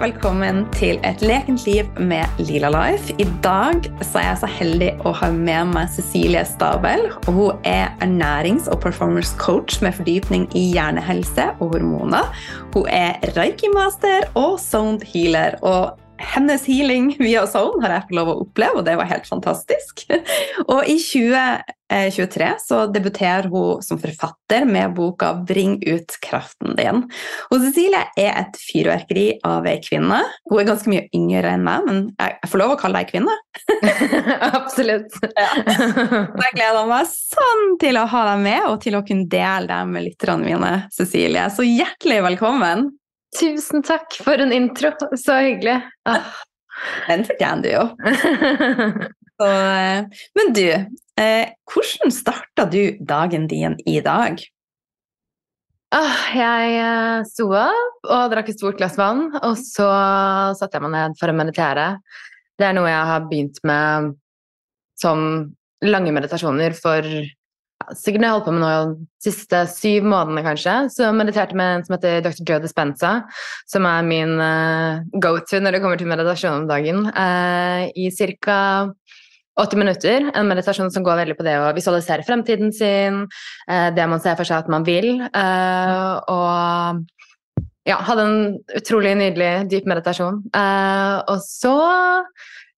velkommen til Et lekent liv med Lila Life. I dag er jeg så heldig å ha med meg Cecilie Stabel. Hun er ernærings- og performance coach med fordypning i hjernehelse og hormoner. Hun er reiki-master og sound healer. og hennes healing via Zone har jeg fått lov å oppleve, og det var helt fantastisk. Og i 2023 så debuterer hun som forfatter med boka 'Bring ut kraften din'. Og Cecilie er et fyrverkeri av ei kvinne. Hun er ganske mye yngre enn meg, men jeg får lov å kalle deg kvinne? Absolutt. Ja. Jeg gleder meg sånn til å ha deg med, og til å kunne dele deg med lytterne mine, Cecilie. Så hjertelig velkommen. Tusen takk for en intro. Så hyggelig. Ah. Den fortjener du jo. Så, eh, men du, eh, hvordan starta du dagen din i dag? Ah, jeg eh, sto opp og drakk et stort glass vann, og så satte jeg meg ned for å meditere. Det er noe jeg har begynt med som lange meditasjoner for sikkert jeg holdt på med nå de siste syv månedene, kanskje. Så mediterte med en som heter Dr. Joe Dispenza, som er min uh, go-to når det kommer til meditasjon om dagen, uh, i ca. 80 minutter. En meditasjon som går veldig på det å visualisere fremtiden sin, uh, det man ser for seg at man vil, og ja, hadde en utrolig nydelig, dyp meditasjon. og så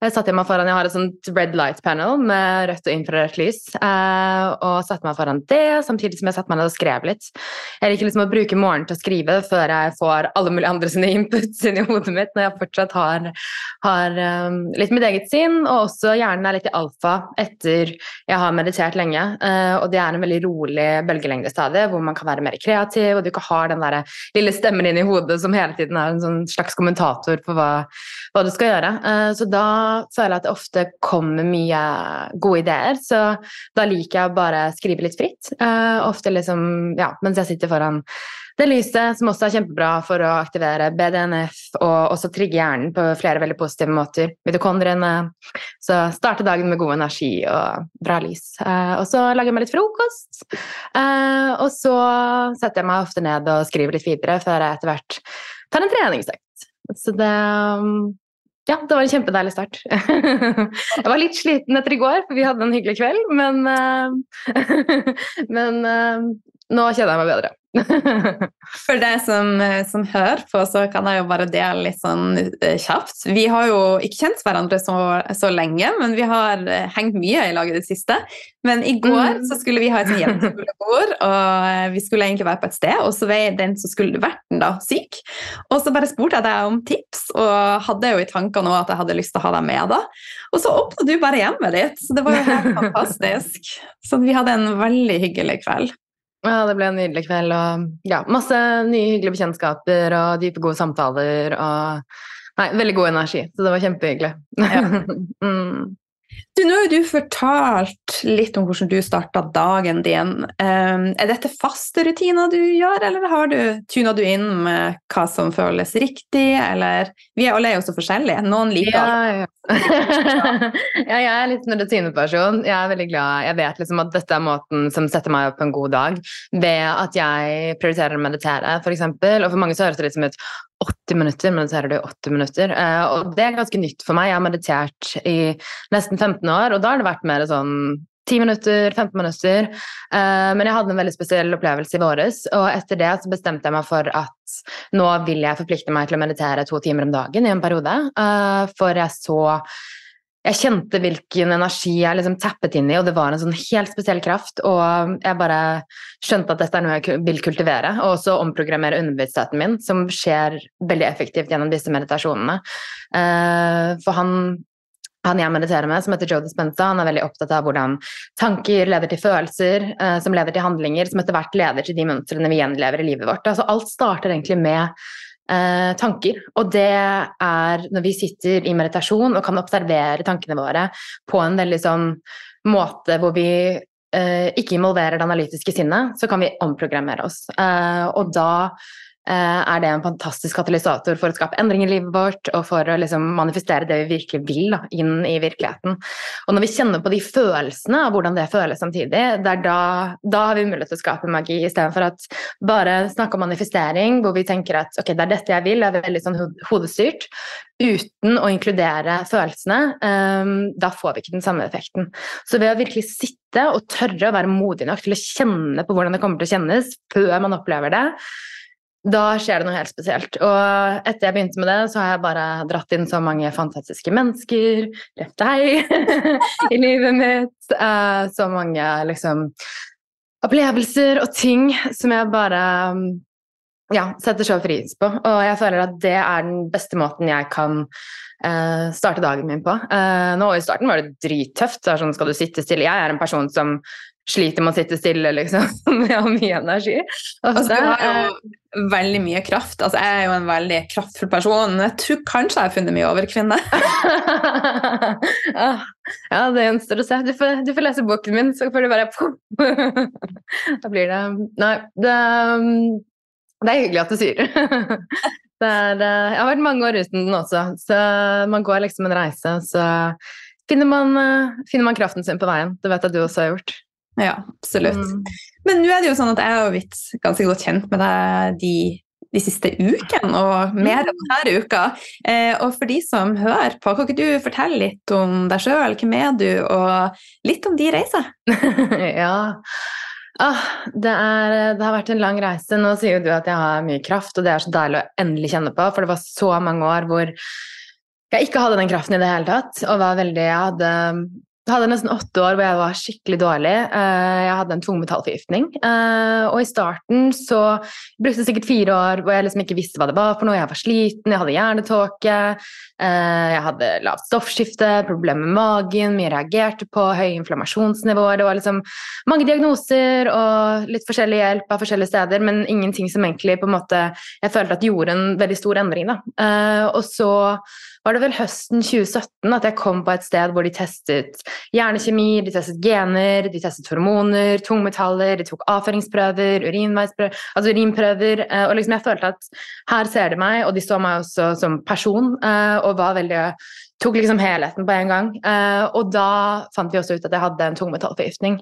jeg satte meg foran, jeg har et sånt red light panel med rødt og infrarødt lys. Eh, og satte meg foran det, samtidig som jeg satte meg ned og skrev litt. Jeg liker liksom å bruke morgenen til å skrive før jeg får alle mulige andre sine inputs inn i hodet mitt, når jeg fortsatt har, har um, litt mitt eget sinn, og også hjernen er litt i alfa etter jeg har meditert lenge. Eh, og det er en veldig rolig bølgelengdestadie hvor man kan være mer kreativ, og du ikke har den der lille stemmen inn i hodet som hele tiden er en sånn slags kommentator på hva, hva du skal gjøre. Eh, så da føler jeg at det ofte kommer mye gode ideer, så da liker jeg å bare skrive litt fritt. Uh, ofte liksom, ja, mens jeg sitter foran det lyset, som også er kjempebra for å aktivere BDNF og også trigge hjernen på flere veldig positive måter. Mitokondriene. Så starte dagen med god energi og bra lys. Uh, og så lager jeg meg litt frokost. Uh, og så setter jeg meg ofte ned og skriver litt videre før jeg etter hvert tar en treningsøkt. Så det um, ja, det var en kjempedeilig start. jeg var litt sliten etter i går, for vi hadde en hyggelig kveld, men, uh, men uh, nå kjenner jeg meg bedre. For deg som, som, hører på, så kan jeg jo bare dele litt sånn eh, kjapt. Vi har jo ikke kjent hverandre så, så lenge, men vi har eh, hengt mye i lag i det siste. Men i går mm. så skulle vi ha et hjemmeskolebord, og vi skulle egentlig være på et sted, og så var den som skulle vært da, syk. Og så bare spurte jeg deg om tips, og hadde jo i tankene at jeg hadde lyst til å ha deg med da. Og så åpna du bare hjemmet ditt, så det var jo helt fantastisk. Så vi hadde en veldig hyggelig kveld. Ja, det ble en nydelig kveld og ja, masse nye hyggelige bekjentskaper og dype, gode samtaler og Nei, veldig god energi, så det var kjempehyggelig. Ja. mm. Du, nå har du fortalt litt om hvordan du starta dagen din. Um, er dette faste rutiner du gjør, eller har du tuna du inn med hva som føles riktig, eller Vi er alle jo så forskjellige. Noen liker ja, ja. ja, jeg er litt en rutineperson. Jeg er veldig glad. Jeg vet liksom at dette er måten som setter meg opp på en god dag, ved at jeg prioriterer å meditere, f.eks. Og for mange så høres det litt som et 80 minutter, mediterer du i 80 minutter. Uh, og det er ganske nytt for meg. Jeg har meditert i nesten 15 år, og da har det vært mer sånn 10 minutter, 15 minutter. Uh, men jeg hadde en veldig spesiell opplevelse i våres, og etter det så bestemte jeg meg for at nå vil jeg forplikte meg til å meditere to timer om dagen i en periode. Uh, for jeg så jeg kjente hvilken energi jeg liksom tappet inn i, og det var en sånn helt spesiell kraft. Og jeg bare skjønte at dette er noe jeg vil kultivere, og også omprogrammere underbevisstheten min, som skjer veldig effektivt gjennom disse meditasjonene. Uh, for han, han jeg mediterer med, som heter Joe Dispenza, han er veldig opptatt av hvordan tanker leder til følelser, uh, som leder til handlinger, som etter hvert leder til de mønstrene vi gjenlever i livet vårt. Altså alt starter egentlig med eh, tanker. Og det er når vi sitter i meditasjon og kan observere tankene våre på en veldig sånn måte hvor vi eh, ikke involverer det analytiske sinnet, så kan vi omprogrammere oss. Eh, og da er det en fantastisk katalysator for å skape endring i livet vårt og for å liksom manifestere det vi virkelig vil da, inn i virkeligheten. Og når vi kjenner på de følelsene og hvordan det føles samtidig, det er da, da har vi mulighet til å skape magi, istedenfor at bare snakke om manifestering hvor vi tenker at ok, det er dette jeg vil, det er veldig sånn hodestyrt, uten å inkludere følelsene, um, da får vi ikke den samme effekten. Så ved å virkelig sitte og tørre å være modig nok til å kjenne på hvordan det kommer til å kjennes før man opplever det, da skjer det noe helt spesielt. Og etter jeg begynte med det, så har jeg bare dratt inn så mange fantastiske mennesker, rett deg, i livet mitt. Uh, så mange liksom opplevelser og ting som jeg bare ja, setter så pris på. Og jeg føler at det er den beste måten jeg kan uh, starte dagen min på. Uh, nå I starten var det drittøft. Det sånn, skal du sitte stille? Jeg er en person som sliter med å sitte stille, liksom. Jeg har mye energi. Altså, du har jo eh, veldig mye kraft. Altså, jeg er jo en veldig kraftfull person. Jeg tror kanskje jeg har funnet mye overkvinne. Ah, ja, det gjenstår å se. Du får, du får, lese boken min, så får du bare Da blir det Nei, det, det er hyggelig at du sier det. Er, jeg har vært mange år uten den også, så man går liksom en reise, så finner man, finner man kraften sin på veien. Det vet jeg du også har gjort. Ja, absolutt. Mm. Men nå er det jo sånn at jeg har blitt ganske godt kjent med deg de, de siste ukene, og mer enn denne uka. Eh, og for de som hører på, kan ikke du fortelle litt om deg sjøl? Hvem er du, og litt om de reiser? ja. Ah, det, er, det, har vært en lang reise. Nå sier du at jeg har mye kraft, og det er så deilig å endelig kjenne på, for det var så mange år hvor jeg ikke hadde den kraften i det hele tatt. og var veldig, Jeg hadde jeg hadde nesten åtte år hvor jeg var skikkelig dårlig. Eh, jeg hadde en tungmetallforgiftning. Eh, og i starten så brukte jeg sikkert fire år hvor jeg liksom ikke visste hva det var for noe. Jeg var sliten, jeg hadde hjernetåke, eh, jeg hadde lavt stoffskifte, problemer med magen, mye reagerte på, høye inflammasjonsnivåer. Det var liksom mange diagnoser og litt forskjellig hjelp av forskjellige steder, men ingenting som egentlig på en måte Jeg følte at gjorde en veldig stor endring, da. Og så var det vel høsten 2017 at jeg kom på et sted hvor de testet hjernekjemi, de testet gener, de testet hormoner, tungmetaller, de tok avføringsprøver, altså urinprøver. Eh, og liksom jeg følte at her ser de meg, og de så meg også som person, eh, og var veldig tok liksom helheten på en gang. Eh, og da fant vi også ut at jeg hadde en tungmetallforgiftning.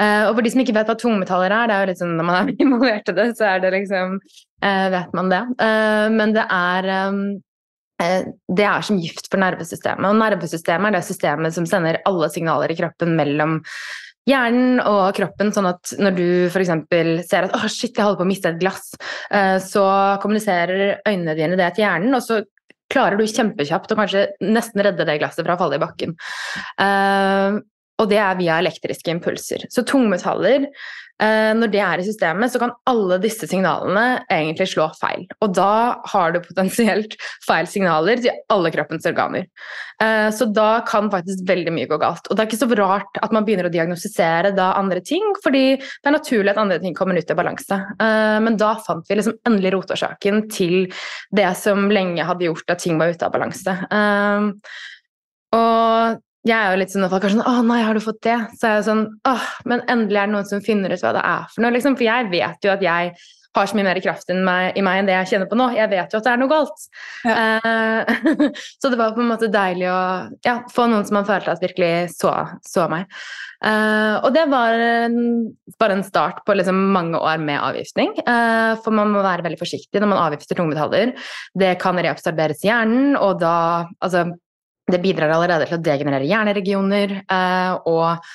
Uh, og for de som ikke vet hva tungmetaller er, det er jo litt sånn når man er involvert i det, så er det liksom uh, vet man det. Men det er um, det er som gift for nervesystemet. Og nervesystemet er det systemet som sender alle signaler i kroppen mellom hjernen og kroppen, sånn at når du f.eks. ser at 'å, oh, shit, jeg holder på å miste et glass', eh, så kommuniserer øynene dine det til hjernen, og så klarer du kjempekjapt å kanskje nesten redde det glasset fra å falle i bakken. Og det er via elektriske impulser. Så tungmetaller Eh, når det er i systemet, så kan alle disse signalene egentlig slå feil. Og da har du potensielt feil signaler til alle kroppens organer. Eh, så da kan faktisk veldig mye gå galt. Og det er ikke så rart at man begynner å diagnostisere da andre ting, fordi det er naturlig at andre ting kommer ut i balanse. Eh, men da fant vi liksom endelig rotårsaken til det som lenge hadde gjort at ting var ute av balanse. Og jeg er jo litt sånn folk er sånn 'Å nei, har du fått det?' Så er jeg sånn åh, men endelig er det noen som finner ut hva det er for noe, liksom. For jeg vet jo at jeg har så mye mer kraft meg, i meg enn det jeg kjenner på nå. Jeg vet jo at det er noe galt. Ja. Uh, så det var på en måte deilig å ja, få noen som man følte at virkelig så, så meg. Uh, og det var en, bare en start på liksom mange år med avgiftning. Uh, for man må være veldig forsiktig når man avgifter tungmetaller. Det kan reabsorberes i hjernen, og da altså det bidrar allerede til å degenerere hjerneregioner eh, og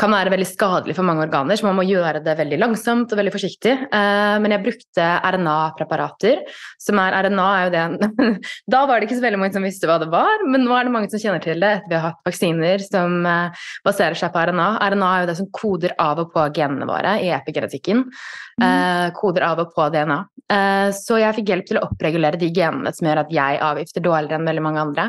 kan være veldig skadelig for mange organer, så man må gjøre det veldig langsomt og veldig forsiktig. Eh, men jeg brukte RNA-preparater, som er RNA er jo det Da var det ikke så veldig mange som visste hva det var, men nå er det mange som kjenner til det etter vi har hatt vaksiner som eh, baserer seg på RNA. RNA er jo det som koder av og på genene våre i epigenetikken. Mm. koder av og på DNA. så jeg fikk hjelp til å oppregulere de genene som gjør at jeg avgifter dårligere enn veldig mange andre.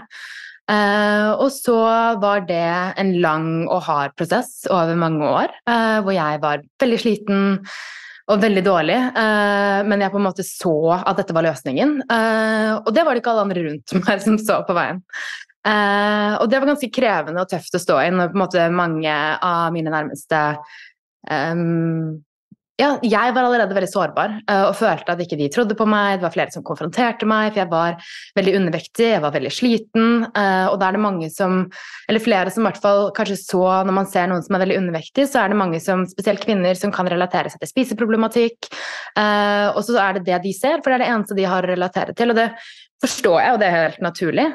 Uh, og så var det en lang og hard prosess over mange år, uh, hvor jeg var veldig sliten og veldig dårlig, uh, men jeg på en måte så at dette var løsningen. og det var det ikke alle andre rundt meg som så på veien. og det var ganske krevende og tøft å stå i når mange av mine nærmeste um, ja, jeg var allerede veldig sårbar uh, og følte at ikke de trodde på meg. Det var flere som konfronterte meg, for jeg var veldig undervektig, jeg var veldig sliten. Uh, og da er det mange som, eller flere som i hvert fall kanskje så Når man ser noen som er veldig undervektig, så er det mange som, spesielt kvinner, som kan relatere seg til spiseproblematikk. Uh, og så er det det de ser, for det er det eneste de har å relatere til. Og det forstår jeg, og det er helt naturlig.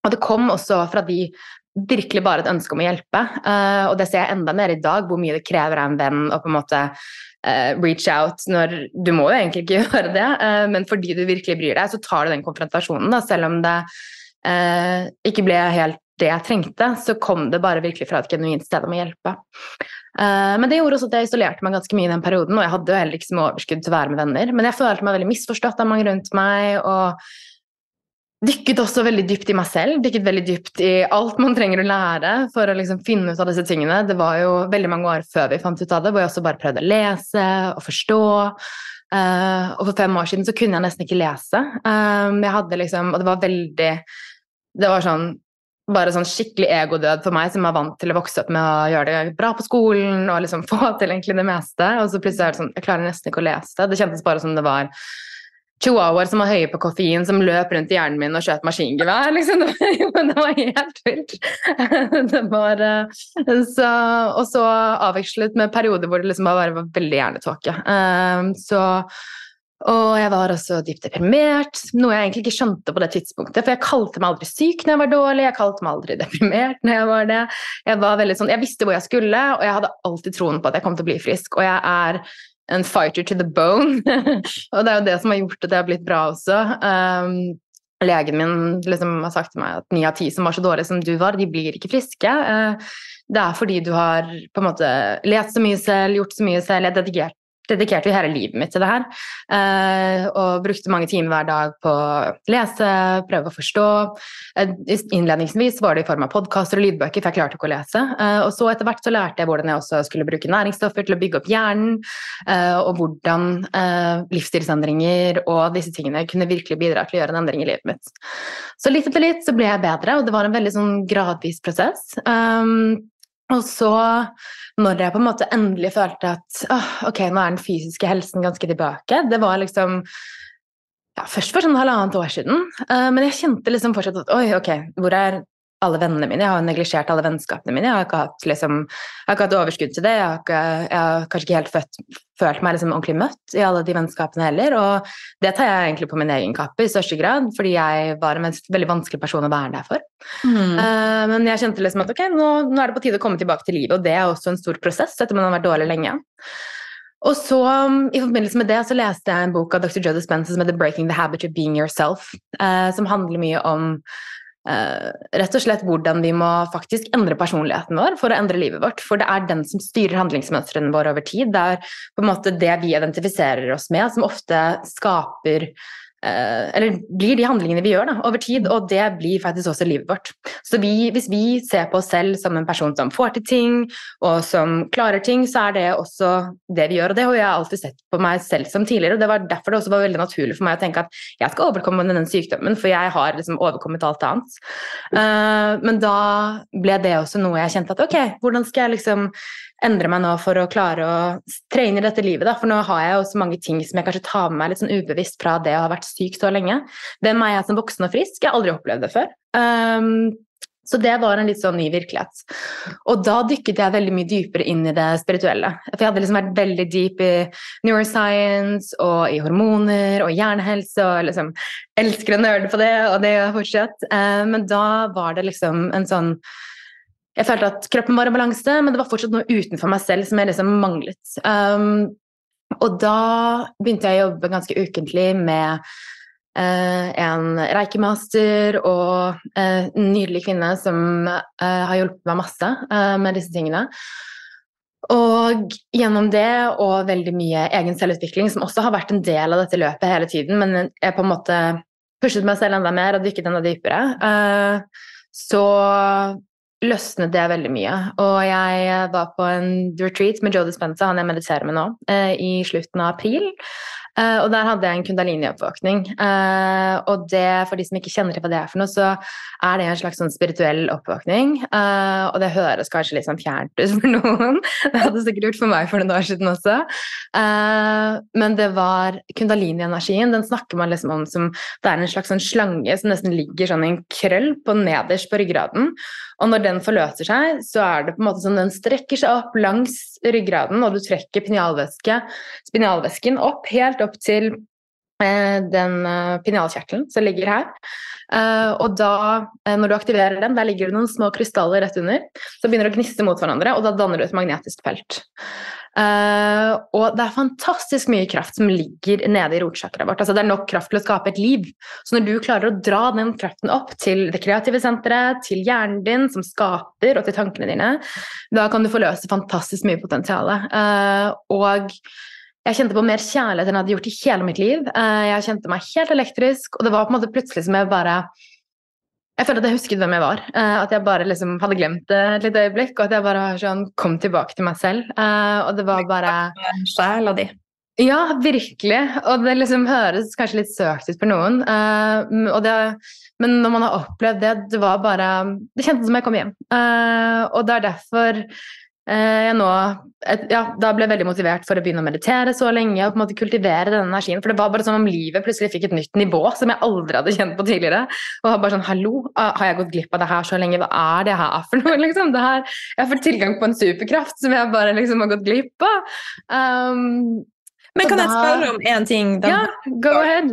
Og det kom også fra de virkelig bare et ønske om å hjelpe. Uh, og det ser jeg enda mer i dag, hvor mye det krever av en venn å på en måte uh, reach out når Du må jo egentlig ikke gjøre det, uh, men fordi du virkelig bryr deg, så tar du den konfrontasjonen, da, selv om det ikke ble helt det jeg trengte, så kom det bare virkelig fra et genuint sted om å hjelpe. men det gjorde også at jeg isolerte meg ganske mye i den perioden, og jeg hadde jo heller ikke så mye overskudd til å være med venner, men jeg følte meg veldig misforstått av mange rundt meg. og dykket også veldig dypt i meg selv. Dykket veldig dypt i alt man trenger å lære for å liksom finne ut av disse tingene. Det var jo veldig mange år før vi fant ut av det, hvor jeg også bare prøvde å lese og forstå. Uh, og for fem år siden så kunne jeg nesten ikke lese. Um, jeg hadde liksom, Og det var veldig Det var sånn bare sånn skikkelig egodød for meg, som er vant til å vokse opp med å gjøre det bra på skolen og liksom få til egentlig det meste. Og så plutselig er det sånn Jeg klarer nesten ikke å lese. Det kjentes bare som det var chihuahuaer som var høye på koffein, som løp rundt i hjernen min og skjøt maskingevær. Liksom. Det, var, helt vilt. Det var, eh, så, og så avvekslet med perioder hvor det liksom bare var veldig hjernetåke. Um, så og jeg var også dypt deprimert, noe jeg egentlig ikke skjønte på det tidspunktet. For jeg kalte meg aldri syk når jeg var dårlig, jeg kalte meg aldri deprimert når jeg var det. Jeg, var sånn, jeg visste hvor jeg skulle, og jeg hadde alltid troen på at jeg kom til å bli frisk. Og jeg er en fighter to the bone. og det er jo det som har gjort at det har blitt bra også. Um, legen min liksom har sagt til meg at ni av ti som var så dårlige som du var, de blir ikke friske. Uh, det er fordi du har på en måte lest så mye selv, gjort så mye selv, dedikert dedikerte jo hele livet mitt til det her. Uh, og brukte mange timer hver dag på å lese, prøve å forstå. Uh, innledningsvis var det i form av podkaster og lydbøker, for jeg klarte ikke å lese. Uh, og så etter hvert så lærte jeg hvordan jeg også skulle bruke næringsstoffer til å bygge opp hjernen, og hvordan livsstilsendringer og disse tingene kunne virkelig bidra til å gjøre en endring i livet mitt. Så litt etter litt så ble jeg bedre, og det var en veldig sånn gradvis prosess. Og så, når jeg på en måte endelig følte at åh, ok, nå er den fysiske helsen ganske tilbake Det var liksom ja, først for sånn halvannet år siden. Uh, men jeg kjente liksom fortsatt at oi, ok, hvor er alle vennene mine. Jeg har neglisjert alle vennskapene mine. Jeg har ikke hatt, liksom, har ikke hatt overskudd til det. Jeg har, ikke, jeg har kanskje ikke helt født, følt meg liksom ordentlig møtt i alle de vennskapene heller. Og det tar jeg egentlig på min egen kappe i største grad, fordi jeg var en veldig vanskelig person å være der for. Mm. Uh, men jeg kjente liksom at ok, nå, nå, er det på tide å komme tilbake til livet, og det er også en stor prosess etter man har vært dårlig lenge. Og så, um, I forbindelse med det så leste jeg en bok av dr. Joe Dispenza som heter 'Breaking the Habit of Being Yourself', uh, som handler mye om Uh, rett og slett hvordan vi må faktisk endre personligheten vår for å endre livet vårt. For det er den som styrer handlingsmønstrene våre over tid. Det er på en måte det vi identifiserer oss med, som ofte skaper Eh, eller blir de handlingene vi gjør da, over tid, og det blir faktisk også livet vårt. Så vi, hvis vi ser på oss selv som en person som får til ting, og som klarer ting, så er det også det vi gjør. Og det har jeg alltid sett på meg selv som tidligere, og det var derfor det også var veldig naturlig for meg å tenke at jeg skal overkomme denne sykdommen, for jeg har liksom overkommet alt annet. Uh, men da ble det også noe jeg kjente at ok, hvordan skal jeg liksom endre meg nå for å klare å trene i dette livet. Da. For nå har jeg jo så mange ting som jeg kanskje tar med meg litt sånn ubevisst fra det å ha vært syk så lenge. Hvem er jeg som voksen og frisk? Jeg har aldri opplevd det før. Um, så det var en litt sånn ny virkelighet. Og da dykket jeg veldig mye dypere inn i det spirituelle. For jeg hadde liksom vært veldig deep i neuroscience og i hormoner og hjernehelse og liksom elsker å nerde på det, og det gjør jeg fortsatt. Uh, men da var det liksom en sånn jeg følte at kroppen var i balanse, men det var fortsatt noe utenfor meg selv som jeg liksom manglet. Um, og da begynte jeg å jobbe ganske ukentlig med uh, en reikemaster og uh, en nydelig kvinne som uh, har hjulpet meg masse med disse tingene. Og gjennom det og veldig mye egen selvutvikling, som også har vært en del av dette løpet hele tiden, men jeg på en måte pushet meg selv enda mer og dykket enda dypere, så løsnet det veldig mye. Og jeg var på en retreat med Joe Dispenza, han jeg mediterer med nå, eh, i slutten av april. Uh, og der hadde jeg en kundalini-oppvåkning. Uh, og det, for de som ikke kjenner til hva det er for noe, så er det en slags sånn spirituell oppvåkning. Uh, og det høres kanskje litt sånn fjernt ut for noen. det hadde sikkert gjort for meg for noen år siden også. men det var kundalini-energien. Den snakker man liksom om som det er en slags sånn slange som nesten ligger sånn i en krøll på nederst på ryggraden. Og når den forløser seg, så er det på en måte som den strekker seg opp langs ryggraden, og du trekker spinalvæsken opp helt opp til eh, den pinealkjertelen som ligger her. Uh, og da, når du aktiverer den, der ligger det noen små krystaller rett under, så begynner å gniste mot hverandre, og da danner du et magnetisk felt. Uh, og det er fantastisk mye kraft som ligger nede i rotsjakraet vårt. Altså, det er nok kraft til å skape et liv. Så når du klarer å dra den kraften opp til det kreative senteret, til hjernen din som skaper, og til tankene dine, da kan du forløse fantastisk mye potensial. Uh, og jeg kjente på mer kjærlighet enn jeg hadde gjort i hele mitt liv. Uh, jeg kjente meg helt elektrisk, og det var på en måte plutselig som jeg bare jeg føler at jeg husket hvem jeg var. Uh, at jeg bare liksom hadde glemt det et lite øyeblikk. Og at jeg bare sånn, kom tilbake til meg selv. Uh, og det var bare Sjela di. Ja, virkelig. Og det liksom høres kanskje litt søkt ut for noen. Uh, det, men når man har opplevd det, det var bare Det kjentes som jeg kom hjem. og det er derfor Eh, jeg nå ja, da ble jeg veldig motivert for å begynne å meditere så lenge og på en måte kultivere denne energien. For det var bare som om livet plutselig fikk et nytt nivå som jeg aldri hadde kjent på tidligere. Og bare sånn Hallo, har jeg gått glipp av det her så lenge? Hva er det her for noe? Liksom? Det her, jeg har fått tilgang på en superkraft som jeg bare liksom har gått glipp av. Um, Men kan da, jeg spørre om én ting? Da? Ja, go ahead.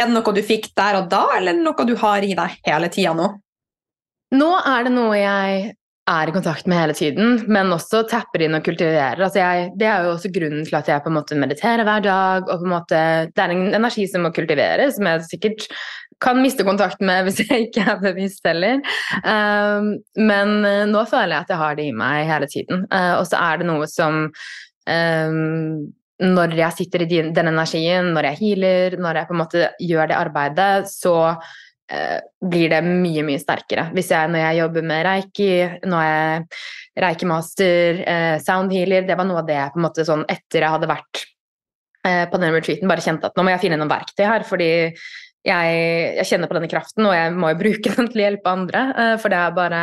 Er det noe du fikk der og da, eller noe du har i deg hele tida nå? Nå er det noe jeg er i kontakt med hele tiden, men også tapper inn og kultiverer. Altså jeg, det er jo også grunnen til at jeg på en måte mediterer hver dag. og på en måte, Det er en energi som må kultiveres, som jeg sikkert kan miste kontakt med hvis jeg ikke er bevisst heller. Um, men uh, nå føler jeg at jeg har det i meg hele tiden. Uh, og så er det noe som um, når jeg sitter i den, energien, når jeg healer, når jeg på en måte gjør det arbeidet, så Eh, blir det mye, mye sterkere. Hvis jeg, når jeg jobber med reiki, når jeg reikemaster, eh, soundhealer Det var noe av det på en måte sånn etter jeg hadde vært eh, på den retreaten, bare kjente at nå må jeg finne noen verktøy her, fordi jeg, jeg, kjenner på denne kraften, og jeg må jo bruke den til å hjelpe andre. Eh, for det er bare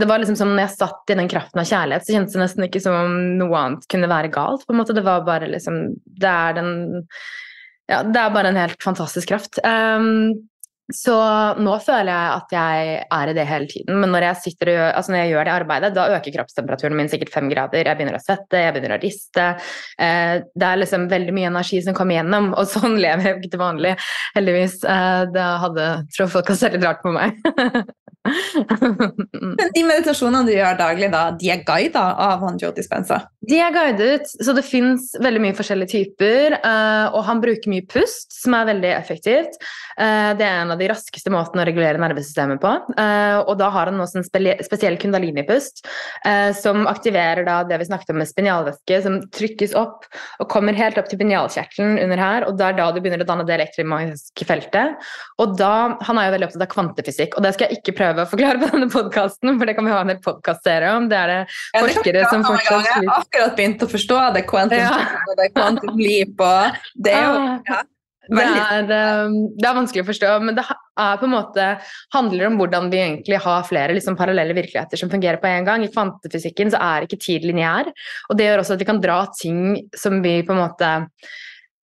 det var liksom som når jeg satt i den kraften av kjærlighet, så kjentes det nesten ikke som om noe annet kunne være galt. på en måte. Det var bare liksom Det er den ja, det er bare en helt fantastisk kraft. Um, så nå føler jeg at jeg er i det hele tiden. Men når jeg, sitter altså når jeg gjør det arbeidet, da øker kroppstemperaturen min sikkert fem grader. Jeg begynner å svette, jeg begynner å riste. Eh, det er liksom veldig mye energi som kommer gjennom, og sånn lever jeg ikke til vanlig, heldigvis. Eh, det hadde tror folk har sett litt rart på meg. Men De meditasjonene du gjør daglig, da, de er guida av han Joe Dispenza? De er guidet, så det fins veldig mye forskjellige typer. Uh, og han bruker mye pust, som er veldig effektivt. Uh, det er en av de raskeste måtene å regulere nervesystemet på. Uh, og da har han også en spesiell kundalini-pust, som aktiverer det vi snakket om med spinalvæske, som trykkes opp og kommer helt opp til pinjalkjertelen under her. Og det er da du begynner å danne det elektromagnetiske feltet. Og da, Han er jo veldig opptatt av kvantefysikk, og det skal jeg ikke prøve å forklare på denne podkasten, for det kan vi ha en hel podkastserie om. Det er det ja, forskere som fortsatt har akkurat begynt å forstå det quantum ja. og det quantum leap og Det er jo ah, ja, det, er, um, det er, vanskelig å forstå, men det er på en måte, handler om hvordan vi egentlig har flere liksom, parallelle virkeligheter som fungerer på en gang. I kvantefysikken så er ikke tid lineær, og det gjør også at vi kan dra ting som vi på en måte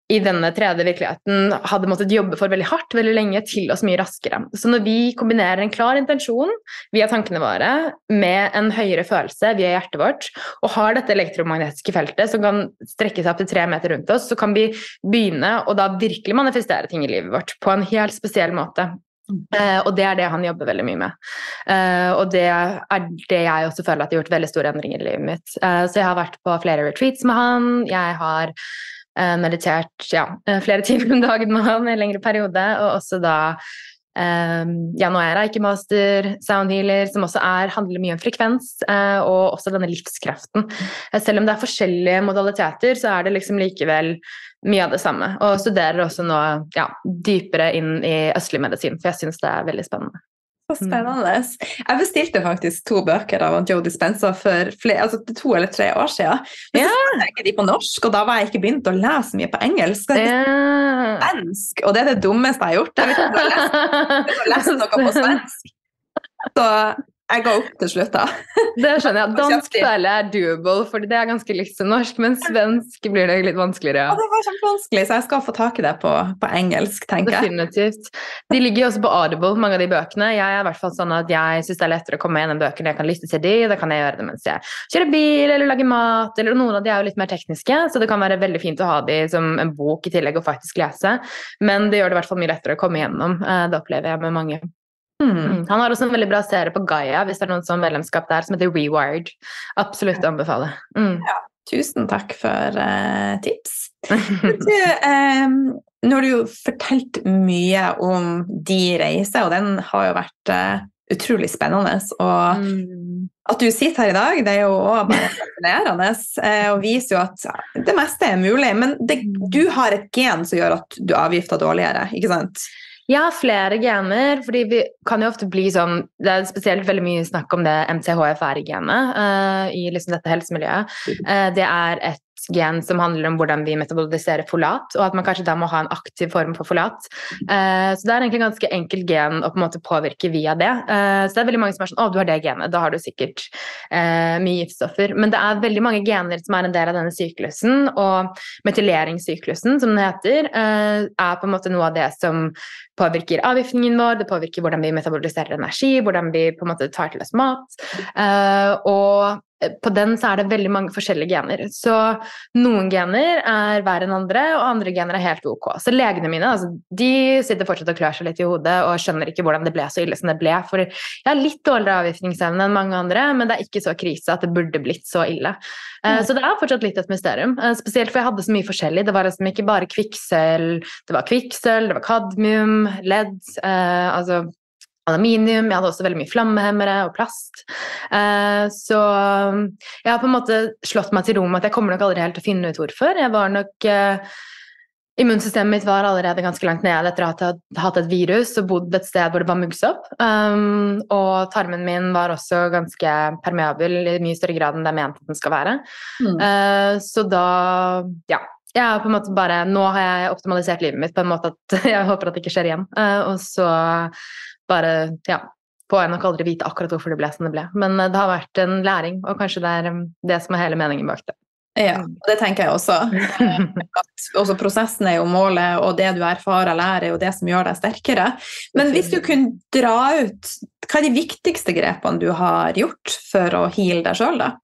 i denne tredje virkeligheten hadde måttet jobbe for veldig hardt veldig lenge til oss mye raskere. Så når vi kombinerer en klar intensjon via tankene våre med en høyere følelse via hjertet vårt, og har dette elektromagnetiske feltet som kan strekke seg opp til tre meter rundt oss, så kan vi begynne å da virkelig manifestere ting i livet vårt på en helt spesiell måte. Uh, og det er det han jobber veldig mye med. Uh, og det er det jeg også føler at har gjort veldig store endringer i livet mitt. Uh, så jeg har vært på flere retreats med han. Jeg har meditert ja, eh, flere timer om dagen med han i en lengre periode, og også da Um, ja, nå er jeg reikemaster, soundhealer, som også er, handler mye om frekvens, uh, og også denne livskraften. Uh, selv om det er forskjellige modaliteter, så er det liksom likevel mye av det samme. Og studerer også nå ja, dypere inn i østlig medisin, for jeg syns det er veldig spennende. Spennende. Jeg bestilte faktisk to bøker av Joe Dispenza for flere, altså to eller tre år siden. Men så fant jeg ikke de på norsk, og da var jeg ikke begynt å lese mye på engelsk. Er svensk, og det er det dummeste jeg har gjort. Jeg vet ikke om du har lest, noe på svensk. Så jeg ga opp til slutt, da. Det skjønner jeg. Dansk føler jeg er doable, for det er ganske likt som norsk. Men svensk blir det litt vanskeligere. Ja, det var kjempevanskelig, så jeg skal få tak i det på, på engelsk, tenker jeg. Definitivt. De ligger jo også på Audible, mange av de bøkene. Jeg er i hvert fall sånn at jeg syns det er lettere å komme gjennom bøkene. Jeg kan lytte til de, da kan jeg gjøre det mens jeg kjører bil eller lager mat. Eller noen av de er jo litt mer tekniske, så det kan være veldig fint å ha de som en bok i tillegg og faktisk lese. Men det gjør det i hvert fall mye lettere å komme gjennom. Eh, det opplever jeg med mange. Mm. mm. Han har også en veldig bra serie på Gaia hvis det er noen sånn medlemskap der, som heter Rewired. Absolutt å anbefale. Mm. Ja, tusen takk for uh, tips. du, um, nå har du jo fortalt mye om de reiser, og den har jo vært uh, utrolig spennende. Og mm. at du sitter her i dag, det er jo òg bare fascinerende uh, og viser jo at det meste er mulig. Men det, du har et gen som gjør at du avgifter dårligere, ikke sant? Jeg har flere gener, fordi vi kan jo ofte bli sånn Det er spesielt veldig mye snakk om det MTHFR-genet uh, i liksom dette helsemiljøet. Uh, det er et gen som handler om hvordan vi metaboliserer folat, og at man kanskje da må ha en aktiv form for folat. Uh, så det er egentlig en ganske enkelt gen å på en måte påvirke via det. Uh, så det er veldig mange som er sånn å, du har det genet, da har du sikkert uh, mye giftstoffer. Men det er veldig mange gener som er en del av denne syklusen, og metyleringssyklusen, som den heter, er på en måte noe av det som påvirker avgiftningen vår, det påvirker hvordan vi metaboliserer energi, hvordan vi på en måte tar til oss mat. og på den så er det veldig mange forskjellige gener. Så noen gener er verre enn andre, og andre gener er helt ok. Så legene mine altså, de sitter fortsatt og klør seg litt i hodet og skjønner ikke hvordan det ble så ille som det ble. For jeg har litt dårligere avgiftningsevne enn mange andre, men det er ikke så krise at det burde blitt så ille. Mm. Så det er fortsatt litt et mysterium. Eh, spesielt for jeg hadde så mye forskjellig. Det var liksom ikke bare kvikksølv, det var kvikksølv, det var kadmium, ledd. Eh, altså aluminium, jeg hadde også veldig mye flammehemmere og plast. Eh, så jeg har på en måte slått meg til ro med at jeg kommer nok aldri helt til å finne ut hvorfor. Jeg var nok eh, Immunsystemet mitt var allerede ganske langt nede etter jeg hadde hatt et virus og bodd et sted hvor det var muggsopp. Um, og tarmen min var også ganske permeabel i mye større grad enn det er ment at den skal være. Mm. Uh, så da ja. Jeg er på en måte bare, Nå har jeg optimalisert livet mitt på en måte at jeg håper at det ikke skjer igjen. Uh, og så bare ja, får jeg nok aldri vite akkurat hvorfor det ble som det ble. Men eh, det har vært en læring, og kanskje det er um, det som er hele meningen bak det. Ja, det tenker jeg også. At også prosessen er jo målet, og det du erfarer og lærer, er jo det som gjør deg sterkere. Men hvis du kunne dra ut, hva er de viktigste grepene du har gjort for å heale deg sjøl, da?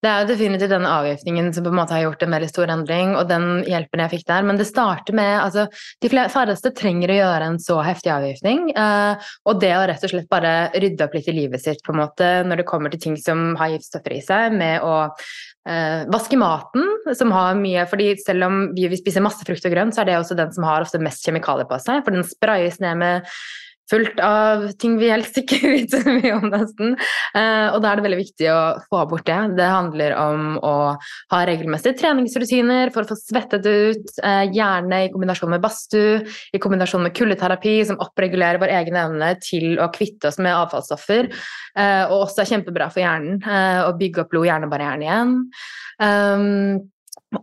Det er jo definitivt den avgiftningen som på en måte har gjort en veldig stor endring, og den hjelpen jeg fikk der. Men det starter med altså, De færreste trenger å gjøre en så heftig avgiftning. Eh, og det å rett og slett bare rydde opp litt i livet sitt på en måte når det kommer til ting som har giftstoffer i seg, med å eh, vaske maten, som har mye fordi selv om vi spiser masse frukt og grønt, så er det også den som har ofte mest kjemikalier på seg, for den sprayes ned med fullt av ting vi helst ikke vet så mye om, nesten. Eh, og da er det veldig viktig å få bort det. Det handler om å ha regelmessige treningsrutiner for å få svettet ut, eh, gjerne i kombinasjon med badstue, i kombinasjon med kuldeterapi, som oppregulerer vår egen evne til å kvitte oss med avfallsstoffer, eh, og også er kjempebra for hjernen å bygge opp blod-hjernebarrieren igjen. Um,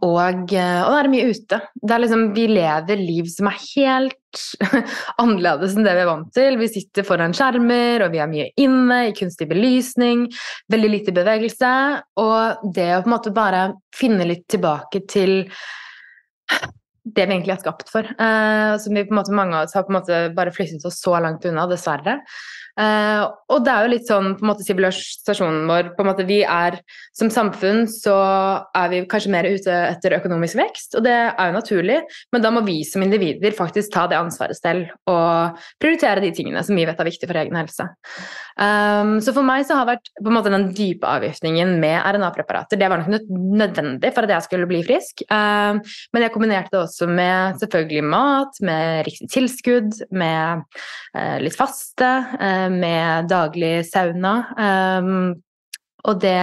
og, og da er det mye ute. Det er liksom, vi lever liv som er helt annerledes enn det vi er vant til. Vi sitter foran skjermer, og vi er mye inne i kunstig belysning. Veldig lite bevegelse. Og det å på en måte bare finne litt tilbake til det vi egentlig er skapt for. Eh, som vi på en måte, mange av oss har på en måte bare flyttet oss så langt unna, dessverre. Uh, og det er jo litt sånn på en måte sivilisasjonen vår på en måte Vi er som samfunn så er vi kanskje mer ute etter økonomisk vekst, og det er jo naturlig, men da må vi som individer faktisk ta det ansvaret selv og prioritere de tingene som vi vet er viktig for egen helse. Um, så for meg så har vært på en måte den dype avgiftningen med RNA-preparater det var nok nødvendig for at jeg skulle bli frisk, um, men jeg kombinerte det også med selvfølgelig mat, med riktig tilskudd, med uh, litt faste. Uh, med daglig sauna. Um, og det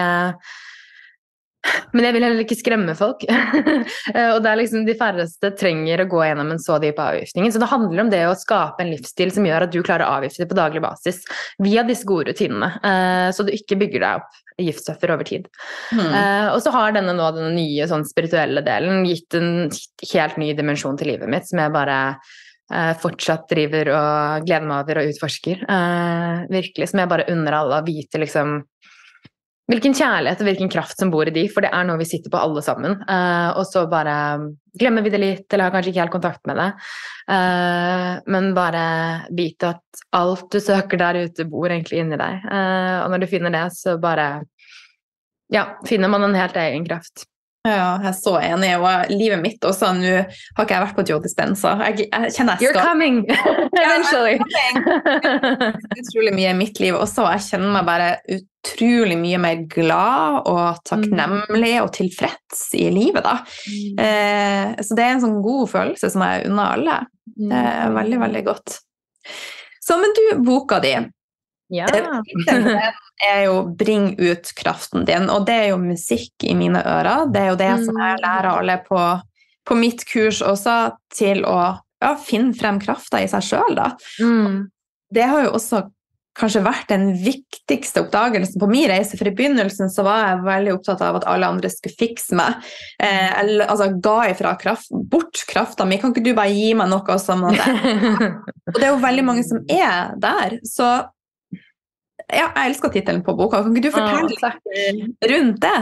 Men jeg vil heller ikke skremme folk. Eh, og det er liksom de færreste trenger å gå gjennom en så dyp avgiftning. Så det handler om det å skape en livsstil som gjør at du klarer å avgifte på daglig basis via disse gode rutinene. Eh, så du ikke bygger deg opp giftstoffer over tid. Mm. Uh, og så har denne nå den nye sånn spirituelle delen gitt en helt ny dimensjon til livet mitt, som jeg bare fortsatt driver og gleder meg over og utforsker. Uh, virkelig. Som jeg bare unner alle å vite liksom hvilken kjærlighet og hvilken kraft som bor i de, for det er noe vi sitter på alle sammen. Uh, og så bare glemmer vi det litt, eller har kanskje ikke helt kontakt med det. Men bare vite at alt du søker der ute, bor egentlig inni deg. Og når du finner det, så bare ja, finner man en helt egen kraft. Ja, jeg er så enig. Og livet mitt også Nå har ikke jeg vært på Joe Dispenza. Jeg, jeg kjenner jeg skal You're coming! Eventually. utrolig mye i mitt liv også. Jeg kjenner meg bare utrolig mye mer glad og takknemlig og tilfreds i livet, da. Mm. Eh, så det er en sånn god følelse som jeg unner alle. Eh, veldig, veldig godt. Så, men du, boka di ja. er jo 'bring ut kraften din', og det er jo musikk i mine ører. Det er jo det som jeg mm. lærer alle på, på mitt kurs også, til å ja, finne frem krafta i seg sjøl, da. Mm. Det har jo også kanskje vært den viktigste oppdagelsen på min reise. For i begynnelsen så var jeg veldig opptatt av at alle andre skulle fikse meg. Eh, eller, altså ga ifra kraft, bort krafta mi. Kan ikke du bare gi meg noe som Og det er jo veldig mange som er der. Så ja, jeg elsker tittelen på boka. Kan ikke du fortelle litt rundt det?